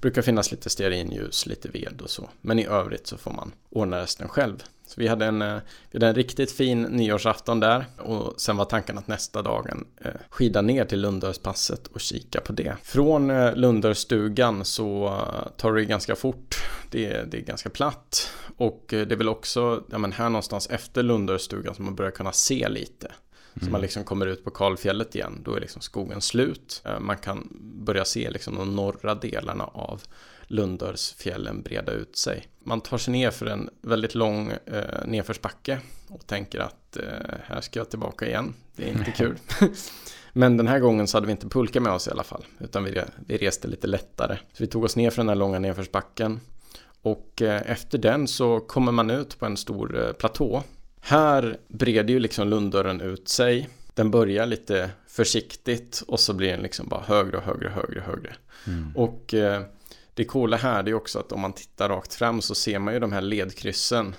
Brukar finnas lite stearinljus, lite ved och så. Men i övrigt så får man ordna resten själv. Så vi hade en, eh, vi hade en riktigt fin nyårsafton där och sen var tanken att nästa dagen eh, skida ner till Lundörspasset och kika på det. Från eh, Lundörstugan så tar det ganska fort. Det är, det är ganska platt och det är väl också ja, men här någonstans efter Lundörstugan som man börjar kunna se lite. Så man mm. liksom kommer ut på kalfjället igen, då är liksom skogen slut. Man kan börja se liksom de norra delarna av Lundörsfjällen breda ut sig. Man tar sig ner för en väldigt lång eh, nedförsbacke och tänker att eh, här ska jag tillbaka igen. Det är inte kul. Men den här gången så hade vi inte pulka med oss i alla fall, utan vi, vi reste lite lättare. Så vi tog oss ner för den här långa nedförsbacken och eh, efter den så kommer man ut på en stor eh, platå. Här breder ju liksom Lunddörren ut sig. Den börjar lite försiktigt och så blir den liksom bara högre och högre och högre och högre. Mm. Och eh, det coola här är också att om man tittar rakt fram så ser man ju de här ledkryssen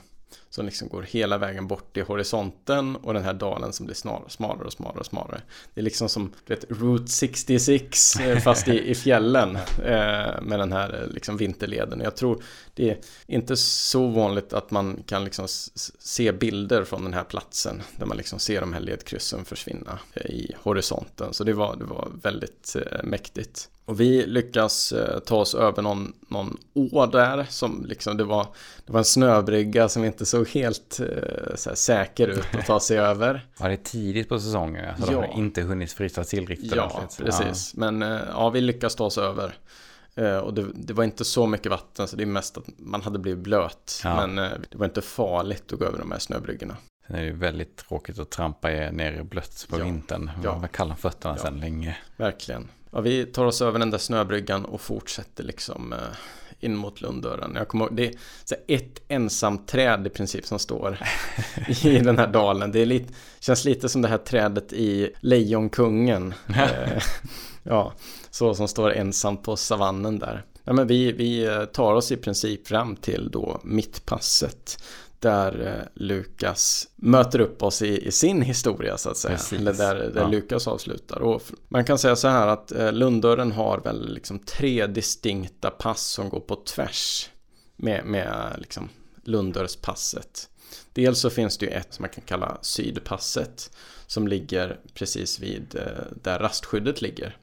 som liksom går hela vägen bort i horisonten och den här dalen som blir smalare, smalare och smalare och smalare. Det är liksom som vet, Route 66 eh, fast i, i fjällen eh, med den här eh, liksom vinterleden. Jag tror det är inte så vanligt att man kan liksom se bilder från den här platsen där man liksom ser de här ledkryssen försvinna eh, i horisonten. Så det var, det var väldigt eh, mäktigt. Och vi lyckas eh, ta oss över någon, någon å där som liksom det var, det var en snöbrygga som inte såg helt eh, så säker ut att ta sig över. Var det tidigt på säsongen? Alltså ja. de har inte hunnit frysa till riktigt Ja, ordentligt. precis. Ja. Men eh, ja, vi lyckas ta oss över. Och det, det, var inte så mycket vatten så det är mest att man hade blivit blöt. Ja. Men det var inte farligt att gå över de här snöbryggorna. Sen är det ju väldigt tråkigt att trampa ner i blött på ja. vintern. Man ja. var kalla fötterna ja. sen länge. Verkligen. Ja, vi tar oss över den där snöbryggan och fortsätter liksom eh, in mot Lunddörren. Jag kommer ihåg, det är ett ensamt träd i princip som står i den här dalen. Det är lite, känns lite som det här trädet i Lejonkungen. Eh, ja, så som står ensamt på savannen där. Ja, men vi, vi eh, tar oss i princip fram till då mittpasset där eh, Lukas möter upp oss i, i, sin historia så att säga. Precis. Eller där, där ja. Lukas avslutar. Och man kan säga så här att eh, Lunddörren har väl liksom tre distinkta pass som går på tvärs med, med liksom Lunddörrspasset. Dels så finns det ju ett som man kan kalla Sydpasset som ligger precis vid eh, där rastskyddet ligger.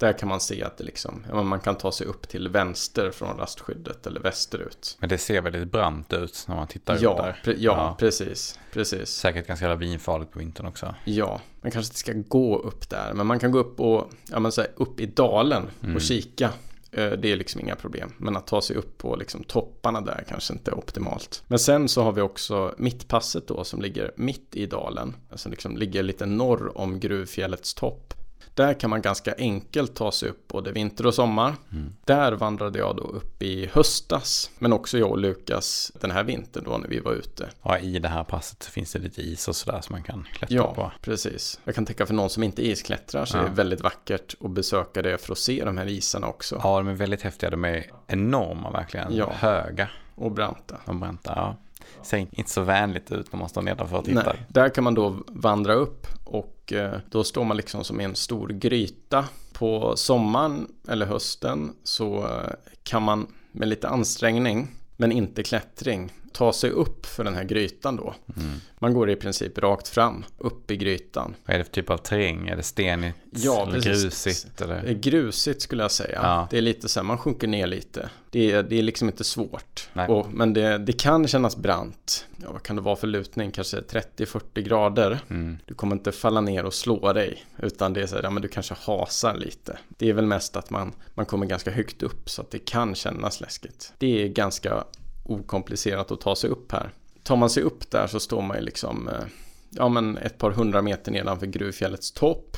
Där kan man se att det liksom, man kan ta sig upp till vänster från rastskyddet eller västerut. Men det ser väldigt brant ut när man tittar ja, upp där. Pre ja, ja, precis, precis. Säkert ganska lavinfarligt på vintern också. Ja, man kanske inte ska gå upp där, men man kan gå upp och, ja men säga upp i dalen mm. och kika. Eh, det är liksom inga problem. Men att ta sig upp på liksom topparna där kanske inte är optimalt. Men sen så har vi också mittpasset då som ligger mitt i dalen. Som liksom ligger lite norr om gruvfjällets topp. Där kan man ganska enkelt ta sig upp både vinter och sommar. Mm. Där vandrade jag då upp i höstas. Men också jag och Lukas den här vintern då när vi var ute. Ja, i det här passet finns det lite is och sådär som man kan klättra ja, på. Ja, precis. Jag kan tänka för någon som inte isklättrar så ja. är det väldigt vackert att besöka det för att se de här isarna också. Ja, de är väldigt häftiga. De är enorma verkligen. Ja. Höga. Och branta. Och branta, ja ser inte så vänligt ut när man står nedanför och tittar. Nej, där kan man då vandra upp och eh, då står man liksom som i en stor gryta. På sommaren eller hösten så eh, kan man med lite ansträngning men inte klättring ta sig upp för den här grytan då. Mm. Man går i princip rakt fram upp i grytan. Vad är det för typ av terräng? Är det stenigt ja, eller precis. grusigt? Eller? Det är grusigt skulle jag säga. Ja. Det är lite så här, man sjunker ner lite. Det är, det är liksom inte svårt. Och, men det, det kan kännas brant. Ja, vad kan det vara för lutning? Kanske 30-40 grader. Mm. Du kommer inte falla ner och slå dig. Utan det är så här, ja men du kanske hasar lite. Det är väl mest att man, man kommer ganska högt upp så att det kan kännas läskigt. Det är ganska okomplicerat att ta sig upp här. Tar man sig upp där så står man ju liksom eh, ja, men ett par hundra meter nedanför gruvfjällets topp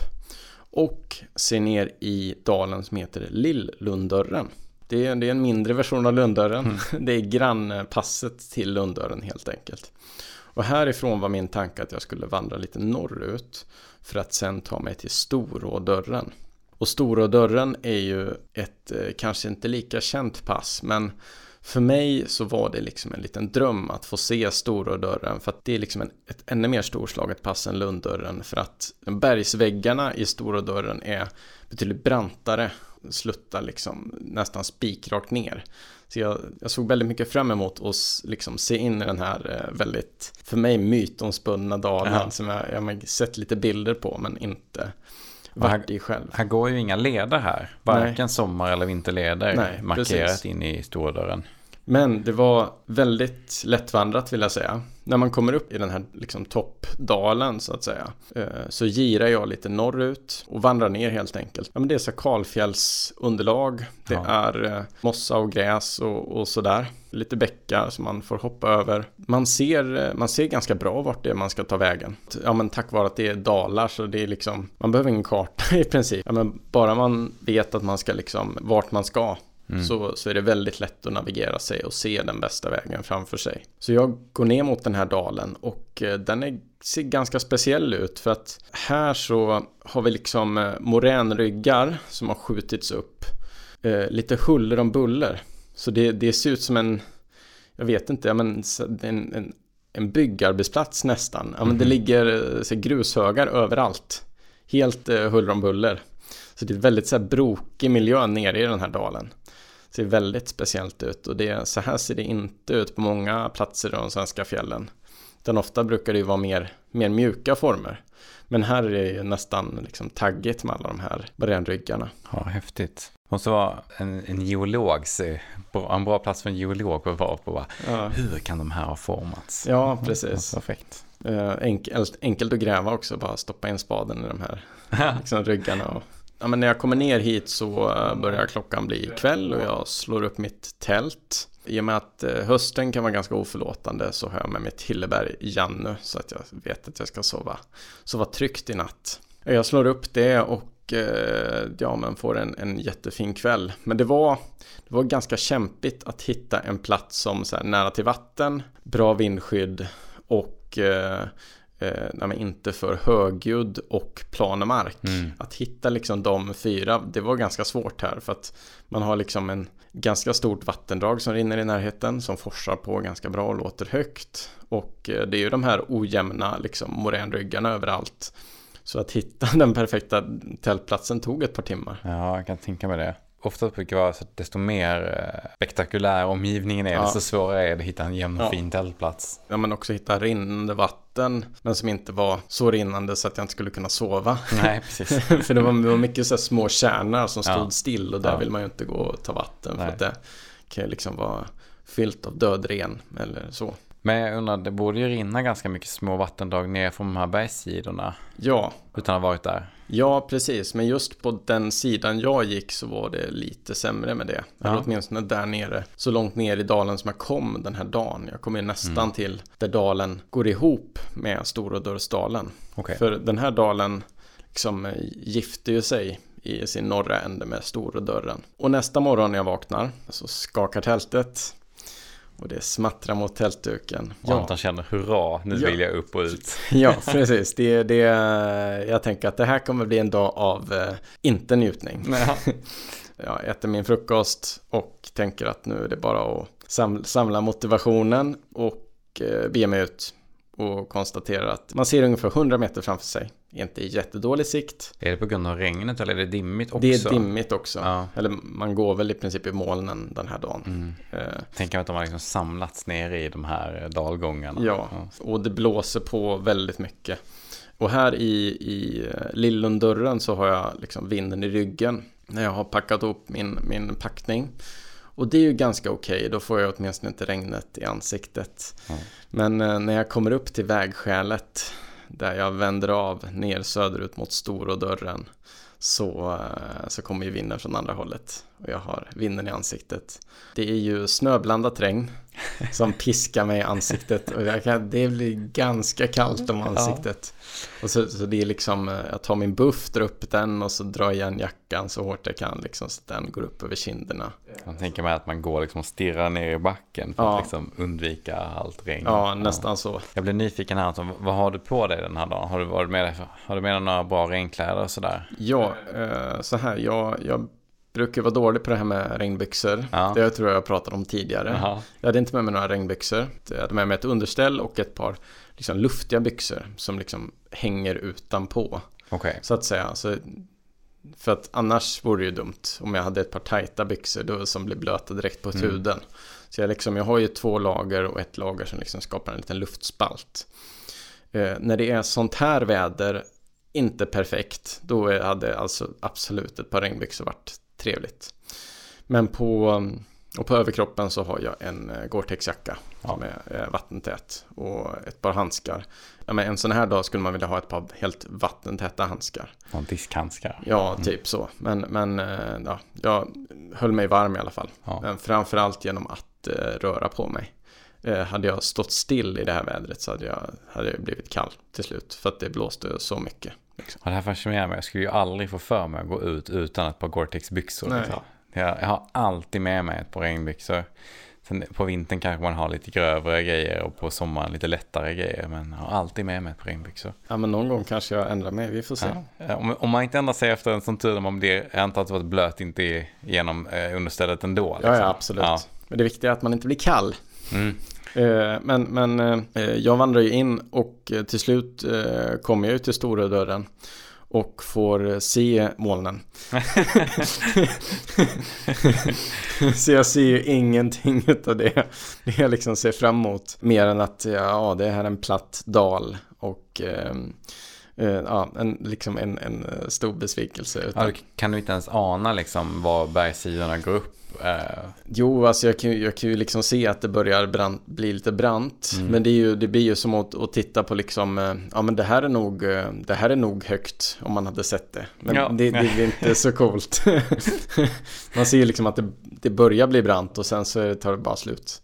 och ser ner i dalen som heter. Det är, det är en mindre version av Lunddörren. Mm. Det är grannpasset till Lunddörren helt enkelt. Och härifrån var min tanke att jag skulle vandra lite norrut för att sen ta mig till Storådörren. Och Storådörren är ju ett eh, kanske inte lika känt pass men för mig så var det liksom en liten dröm att få se Storådörren för att det är liksom en, ett ännu mer storslaget pass än Lunddörren för att bergsväggarna i Storådörren är betydligt brantare sluttar liksom nästan spikrakt ner. Så jag, jag, såg väldigt mycket fram emot att liksom se in i den här eh, väldigt, för mig mytomspunna dalen ja. som jag, jag har sett lite bilder på men inte varit i själv. Här går ju inga leder här, varken Nej. sommar eller vinterleder Nej, markerat precis. in i stordörren. Men det var väldigt lättvandrat vill jag säga. När man kommer upp i den här liksom, toppdalen så att säga. Eh, så girar jag lite norrut och vandrar ner helt enkelt. Ja, men det är så kalfjällsunderlag. Det ja. är eh, mossa och gräs och, och sådär. Lite bäckar som man får hoppa över. Man ser, eh, man ser ganska bra vart det är man ska ta vägen. Ja men tack vare att det är dalar så det är liksom Man behöver ingen karta i princip. Ja, men bara man vet att man ska liksom vart man ska Mm. Så, så är det väldigt lätt att navigera sig och se den bästa vägen framför sig. Så jag går ner mot den här dalen och eh, den är, ser ganska speciell ut för att här så har vi liksom eh, moränryggar som har skjutits upp. Eh, lite huller om buller. Så det, det ser ut som en, jag vet inte, ja, men, en, en, en byggarbetsplats nästan. Ja, men det mhm. ligger så, grushögar överallt. Helt eh, huller om buller. Så det är väldigt så här brokig miljö nere i den här dalen ser väldigt speciellt ut och det, så här ser det inte ut på många platser i de svenska fjällen. Utan ofta brukar det ju vara mer, mer mjuka former. Men här är det ju nästan liksom taggigt med alla de här barränryggarna. Ja, häftigt. Måste vara en, en geolog, en bra plats för en geolog att vara på. Ja. Hur kan de här ha formats? Ja, precis. Perfekt. Eh, enkelt, enkelt att gräva också, bara stoppa in spaden i de här liksom, ryggarna och ja, men när jag kommer ner hit så eh, börjar klockan bli kväll och jag slår upp mitt tält. I och med att eh, hösten kan vara ganska oförlåtande så har jag med mig Tilleberg Janne så att jag vet att jag ska sova, sova tryggt i natt. Jag slår upp det och eh, ja, men får en, en jättefin kväll. Men det var, det var ganska kämpigt att hitta en plats som så här, nära till vatten, bra vindskydd och eh, eh, inte för högljudd och plan mark. Mm. Att hitta liksom de fyra, det var ganska svårt här för att man har liksom en ganska stort vattendrag som rinner i närheten som forsar på ganska bra och låter högt. Och eh, det är ju de här ojämna liksom moränryggarna överallt. Så att hitta den perfekta tältplatsen tog ett par timmar. Ja, jag kan tänka mig det ofta brukar vara så att desto mer eh, spektakulär omgivningen är, ja. desto svårare är det att hitta en jämn och ja. fin tältplats. Ja, men också hitta rinnande vatten, men som inte var så rinnande så att jag inte skulle kunna sova. Nej, precis. för det var, det var mycket så små kärnar som stod ja. still och där vill man ju inte gå och ta vatten. Nej. För att det kan ju liksom vara fyllt av död ren eller så. Men jag undrar, det borde ju rinna ganska mycket små vattendrag ner från de här bergssidorna. Ja. Utan att ha varit där. Ja, precis. Men just på den sidan jag gick så var det lite sämre med det. Ja. Eller åtminstone där nere. Så långt ner i dalen som jag kom den här dagen. Jag kom ju nästan mm. till där dalen går ihop med Storådörrsdalen. Okay. För den här dalen liksom eh, gifter ju sig i sin norra ände med Storådörren. Och nästa morgon när jag vaknar så skakar tältet och det smattrar mot tältduken. Och ja. Anton känner hurra, nu ja. vill jag upp och ut. Ja, precis. Det, det, jag tänker att det här kommer bli en dag av eh, inte njutning. Ja. jag äter min frukost och tänker att nu är det bara att samla motivationen och eh, bege mig ut och konstaterar att man ser ungefär 100 meter framför sig. Inte jättedålig sikt. Är det på grund av regnet eller är det dimmigt också? Det är dimmigt också. Ja. Eller man går väl i princip i molnen den här dagen. Mm. Eh. Tänk att de har liksom samlats ner i de här dalgångarna. Ja, ja. och det blåser på väldigt mycket. Och här i, i eh, Lillundörren så har jag liksom vinden i ryggen. När jag har packat upp min, min packning. Och det är ju ganska okej, okay. då får jag åtminstone inte regnet i ansiktet. Mm. Men eh, när jag kommer upp till vägskälet där jag vänder av ner söderut mot Storådörren så, eh, så kommer ju vinden från andra hållet och jag har vinden i ansiktet. Det är ju snöblandat regn som piskar mig i ansiktet och kan, det blir ganska kallt om ansiktet. Ja. Och så, så, det är liksom, eh, jag tar min buff, drar upp den och så drar jag igen jackan så hårt jag kan liksom så att den går upp över kinderna. Man tänker mig att man går liksom och stirrar ner i backen för Ja. att liksom undvika allt regn. Ja, nästan så. Jag blir nyfiken här, Anton. vad har du på dig den här dagen? Har du, varit med, har du med dig några bra regnkläder och sådär? Ja, eh, så här, jag, jag brukar vara dålig på det här med regnbyxor. Ja. Det tror jag jag pratade om tidigare. Jaha. Jag hade inte med mig några regnbyxor. Jag hade med mig ett underställ och ett par liksom, luftiga byxor som liksom hänger utanpå. Okej. Så att säga. Så, för att annars vore det ju dumt om jag hade ett par tajta byxor då, som blir blöta direkt på Mm. huden. Så jag, liksom, jag har ju två lager och ett lager som liksom skapar en liten luftspalt. Eh, när det är sånt här väder, inte perfekt, då hade alltså absolut ett par regnbyxor varit trevligt. Men på, och på överkroppen så har jag en eh, Gore-Tex-jacka Ja. som är eh, vattentät och ett par handskar. Ja, men en sån här dag skulle man vilja ha ett par helt vattentäta handskar. Någon diskhandskar. Ja, typ så. Men, men eh, ja, jag höll mig varm i alla fall. Ja. Men framförallt genom att röra på mig. Hade jag stått still i det här vädret så hade jag, hade jag blivit kall till slut. För att det blåste så mycket. Liksom. Och det här fascinerar mig. Jag skulle ju aldrig få för mig att gå ut utan ett par Gore-Tex-byxor. Nej. Liksom. Jag, jag har alltid med mig ett par regnbyxor. Sen på vintern kanske man har lite grövre grejer och på sommaren lite lättare grejer. Men jag har alltid med mig ett par regnbyxor. Ja, men någon gång kanske jag ändrar mig. Vi får se. Ja. Eh, Om, om man inte ändrar sig efter en sån tur när man blir, jag antar att det var blöt inte genom eh, understället ändå. Ja, liksom. ja, absolut. Ja. Men det viktiga är att man inte blir kall. Mm. Eh, men, men eh, jag vandrar ju in och till slut eh, kommer jag ju till stora dörren och får se molnen. Så jag ser ju ingenting av det. Det jag liksom ser fram emot. Mer än att ja, det här är en platt dal och eh, ja, en, liksom en, en eh, stor besvikelse. Ja, Utan, du kan du inte ens ana liksom var bergssidorna går upp? Eh, Jo, alltså jag kan, jag kan ju liksom se att det börjar brant, bli lite brant. Mm. Men det, är ju, det blir ju som att, att titta på liksom, eh, ja men det här är nog, eh, det här är nog högt om man hade sett det. Men Ja. det, det är inte så coolt. man ser ju liksom att det, det börjar bli brant och sen så tar det bara slut.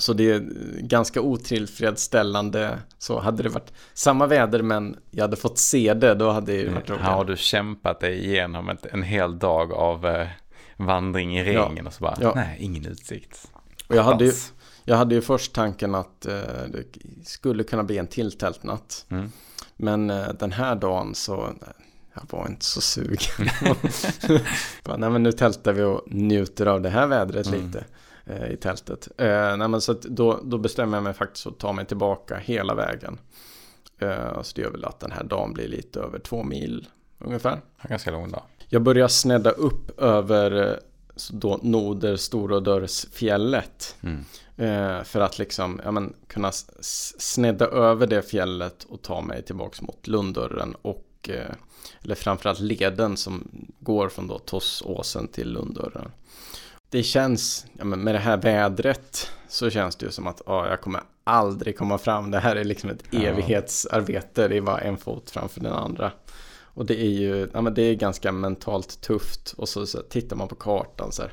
Så det är ganska otillfredsställande. Så hade det varit samma väder men jag hade fått se det, då hade det ju varit roligare. har du kämpat dig igenom ett, en hel dag av eh, vandring i Ja. regn och så bara, Ja. nej, ingen utsikt. Och jag hade, ju, jag hade ju först tanken att eh, det skulle kunna bli en till tältnatt. Mm. Men eh, den här dagen så eh, jag var inte så sugen. Bara, nej men nu tältar vi och njuter av det här vädret Mm. lite i tältet. Eh, nej men så då, då bestämmer jag mig faktiskt att ta mig tillbaka hela vägen. Eh, så det gör väl att den här dagen blir lite över två mil ungefär. Ganska lång dag. Jag börjar snedda upp över eh, då Noder Storådörrsfjället. Mm. Eh, för att liksom, ja, men, kunna snedda över det fjället och ta mig tillbaks mot Lunddörren och eh, eller framförallt leden som går från då Tossåsen till Lunddörren. Det känns, ja, men med det här vädret så känns det ju som att ja, jag kommer aldrig komma fram. Det här är liksom ett Ja. evighetsarbete. Det är bara en fot framför den andra. Och det är ju, ja men det är ganska mentalt tufft. Och så, så tittar man på kartan så här.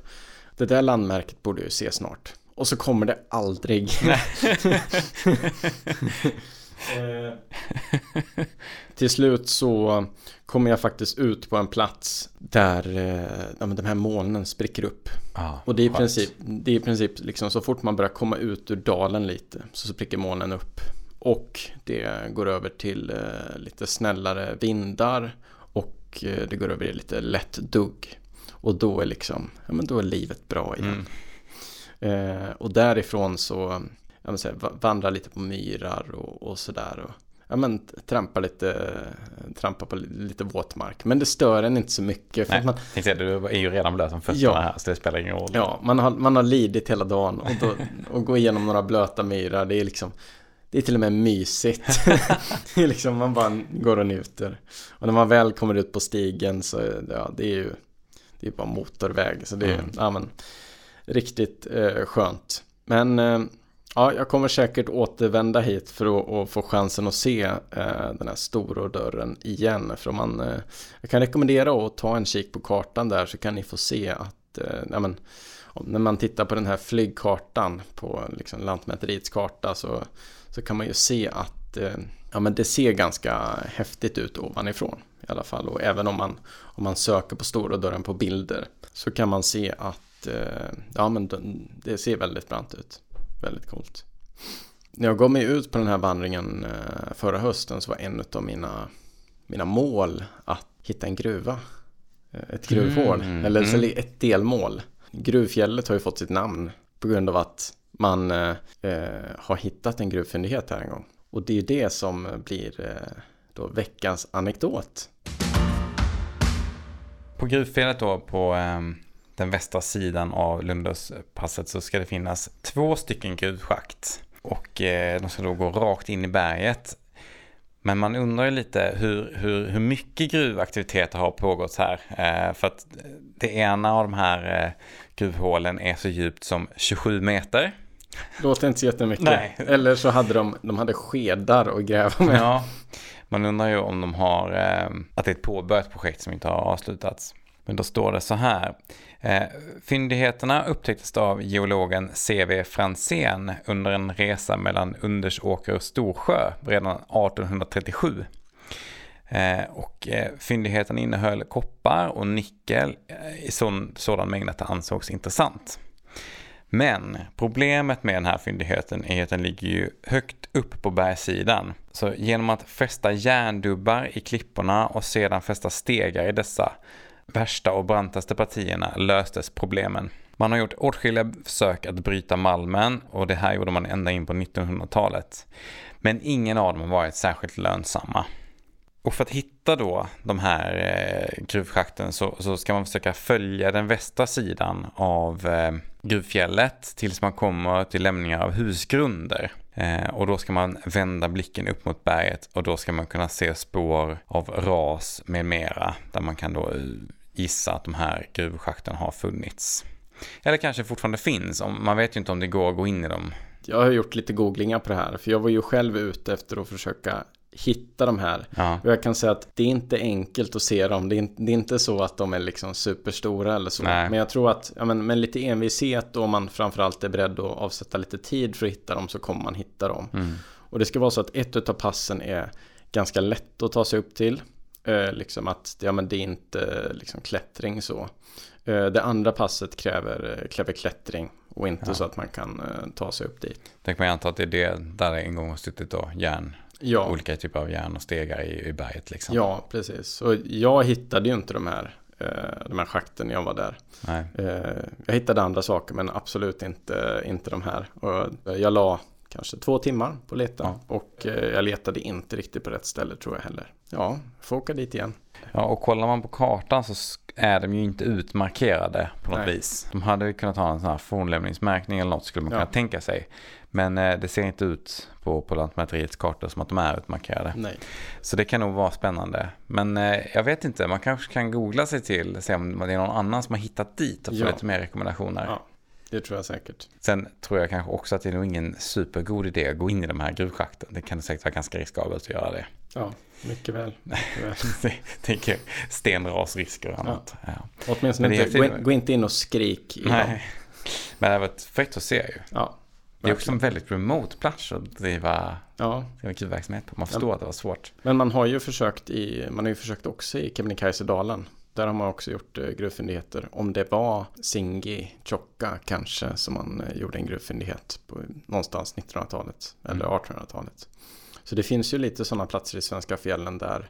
Det där landmärket borde ju se snart. Och så kommer det aldrig. Eh, Till slut så kommer jag faktiskt ut på en plats där eh, ja, men de här molnen spricker upp. Ja, Och det är i princip, det är i princip liksom så fort man börjar komma ut ur dalen lite så spricker molnen upp. Och det går över till eh, lite snällare vindar och eh, det går över i lite lätt dugg. Och då är liksom, ja men då är livet bra igen. Mm. Eh, och därifrån så, ja men så här, va- vandrar lite på myrar och, och sådär. Och, ja men trampa lite, trampa på li- lite våtmark. Men det stör en inte så mycket. För Nej, att man, tänkte du är ju redan blöt om fötterna Ja. här så det spelar ingen roll. Ja, man har, man har lidit hela dagen och, då, och gå igenom några blöta myrar, det är liksom det är till och med mysigt. det är liksom, man bara går och njuter. Och när man väl kommer ut på stigen så ja, det är ju det är bara motorväg. Så det är Mm. ja, men, riktigt eh, skönt. Men eh, ja, jag kommer säkert återvända hit för att, att få chansen att se eh, den här stora dörren igen. För om man, eh, jag kan rekommendera att ta en kik på kartan där så kan ni få se att eh, ja, men, när man tittar på den här flygkartan på liksom, Lantmäteriets karta så, så kan man ju se att eh, ja, men det ser ganska häftigt ut ovanifrån i alla fall. Och även om man, om man söker på stora dörren på bilder så kan man se att eh, ja men det ser väldigt brant ut. Väldigt coolt. När jag gav mig ut på den här vandringen förra hösten så var en av mina, mina mål att hitta en gruva. Ett gruvhål, mm, eller mm. ett delmål. Gruvfjället har ju fått sitt namn på grund av att man eh, har hittat en gruvfyndighet här en gång. Och det är ju det som blir eh, då veckans anekdot. På gruvfjället då på eh, den västra sidan av Lundåspasset så ska det finnas två stycken gruvschakt. Och eh, de ska då gå rakt in i berget. Men man undrar ju lite hur, hur, hur mycket gruvaktiviteter har pågått här. Eh, för att det ena av de här eh, gruvhålen är så djupt som 27 meter. Låter inte så jättemycket. Nej. Eller så hade de, de hade skedar att gräva med. Ja, man undrar ju om de har, att det är ett påbörjat projekt som inte har avslutats. Men då står det så här. Eh, fyndigheterna upptäcktes av geologen C.V. Franzén under en resa mellan Undersåker och Storsjö redan 1837. Eh, och eh, fyndigheten innehöll koppar och nickel eh, i sån, sådan mängd att det ansågs intressant. Men problemet med den här fyndigheten är att den ligger ju högt upp på bergssidan. Så genom att fästa järndubbar i klipporna och sedan fästa stegar i dessa värsta och brantaste partierna löstes problemen. Man har gjort åtskilliga försök att bryta malmen och det här gjorde man ända in på 1900-talet. Men ingen av dem har varit särskilt lönsamma. Och för att hitta då de här eh, gruvschakten så, så, ska man försöka följa den västra sidan av eh, gruvfjället tills man kommer till lämningar av husgrunder. Eh, och då ska man vända blicken upp mot berget och då ska man kunna se spår av ras med mera där man kan då gissa att de här gruvschakten har funnits. Eller kanske fortfarande finns, man vet ju inte om det går att gå in i dem. Jag har gjort lite googlingar på det här, för jag var ju själv ute efter att försöka hitta de här. Ja. Och jag kan säga att det är inte enkelt att se dem. Det är, inte, det är inte så att de är liksom superstora eller så. Nej. Men jag tror att ja, men, med lite envishet och om man framförallt är beredd att avsätta lite tid för att hitta dem så kommer man hitta dem. Mm. Och det ska vara så att ett av passen är ganska lätt att ta sig upp till. Eh, liksom att ja, men det är inte liksom klättring så. Eh, det andra passet kräver, eh, kräver klättring och inte ja. så att man kan eh, ta sig upp dit. Tänk man anta att det är det där en gång har suttit då, järn Ja. Olika typer av järn och stegar i, i berget liksom. Ja, precis. Och jag hittade ju inte de här, eh, de här schakten när jag var där. Nej. Eh, jag hittade andra saker men absolut inte, inte de här. Och jag la kanske två timmar på att leta. Ja. Och eh, jag letade inte riktigt på rätt ställe tror jag heller. Ja, får åka dit igen. Ja, och kollar man på kartan så är de ju inte utmarkerade på något Nej. vis. De hade kunnat ha en sån här fornlämningsmärkning eller något skulle man kunna tänka sig. Men eh, det ser inte ut på, på Lantmäteriets kartor som att de är utmarkerade. Nej. Så det kan nog vara spännande. Men eh, jag vet inte, man kanske kan googla sig till, se om det är någon annan som har hittat dit och få ja. lite mer rekommendationer. Ja. Det tror jag säkert. Sen tror jag kanske också att det är nog ingen supergod idé att gå in i de här gruvschakten. Det kan säkert vara ganska riskabelt att göra det. Ja, mycket väl. Mycket väl. Tänker stenrasrisker och annat. Ja. Ja. Åtminstone inte, gå, gå, inte in och skrik. Nej. Dem. Men det har varit fett att se ju. Ja. Det är också en väldigt remote plats att driva, ja. driva på. Man förstår ja. att det var svårt. Men man har ju försökt i, man har ju försökt också i Kebnekaise-dalen. Där har man också gjort eh, gruvfyndigheter. Om det var Singi Chocka kanske som man eh, gjorde en gruvfyndighet på någonstans 1900-talet eller 1800-talet. Så det finns ju lite sådana platser i svenska fjällen där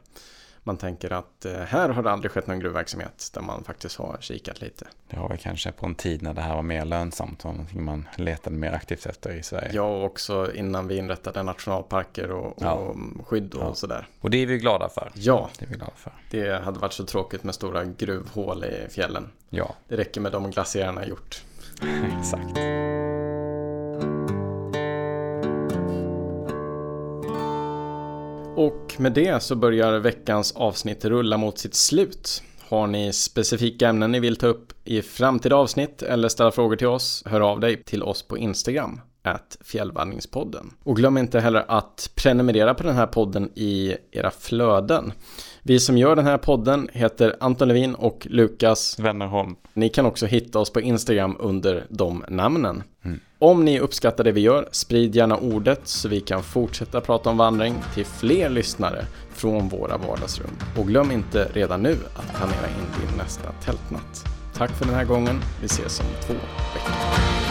man tänker att eh, här har det aldrig skett någon gruvverksamhet där man faktiskt har kikat lite. Det har väl kanske på en tid när det här var mer lönsamt och någonting man letade mer aktivt efter i Sverige. Ja, och också innan vi inrättade nationalparker och, ja. och skydd och ja. sådär. Och det är vi glada för. Ja, det är vi glada för. Det hade varit så tråkigt med stora gruvhål i fjällen. Ja. Det räcker med de glaciärerna gjort. Exakt. Och med det så börjar veckans avsnitt rulla mot sitt slut. Har ni specifika ämnen ni vill ta upp i framtida avsnitt eller ställa frågor till oss, hör av dig till oss på Instagram, fjällvandringspodden. Och glöm inte heller att prenumerera på den här podden i era flöden. Vi som gör den här podden heter Anton Levin och Lukas Wennerholm. Ni kan också hitta oss på Instagram under de namnen. Mm. Om ni uppskattar det vi gör, sprid gärna ordet så vi kan fortsätta prata om vandring till fler lyssnare från våra vardagsrum. Och glöm inte redan nu att planera in din nästa tältnatt. tack för den här gången. Vi ses om två veckor.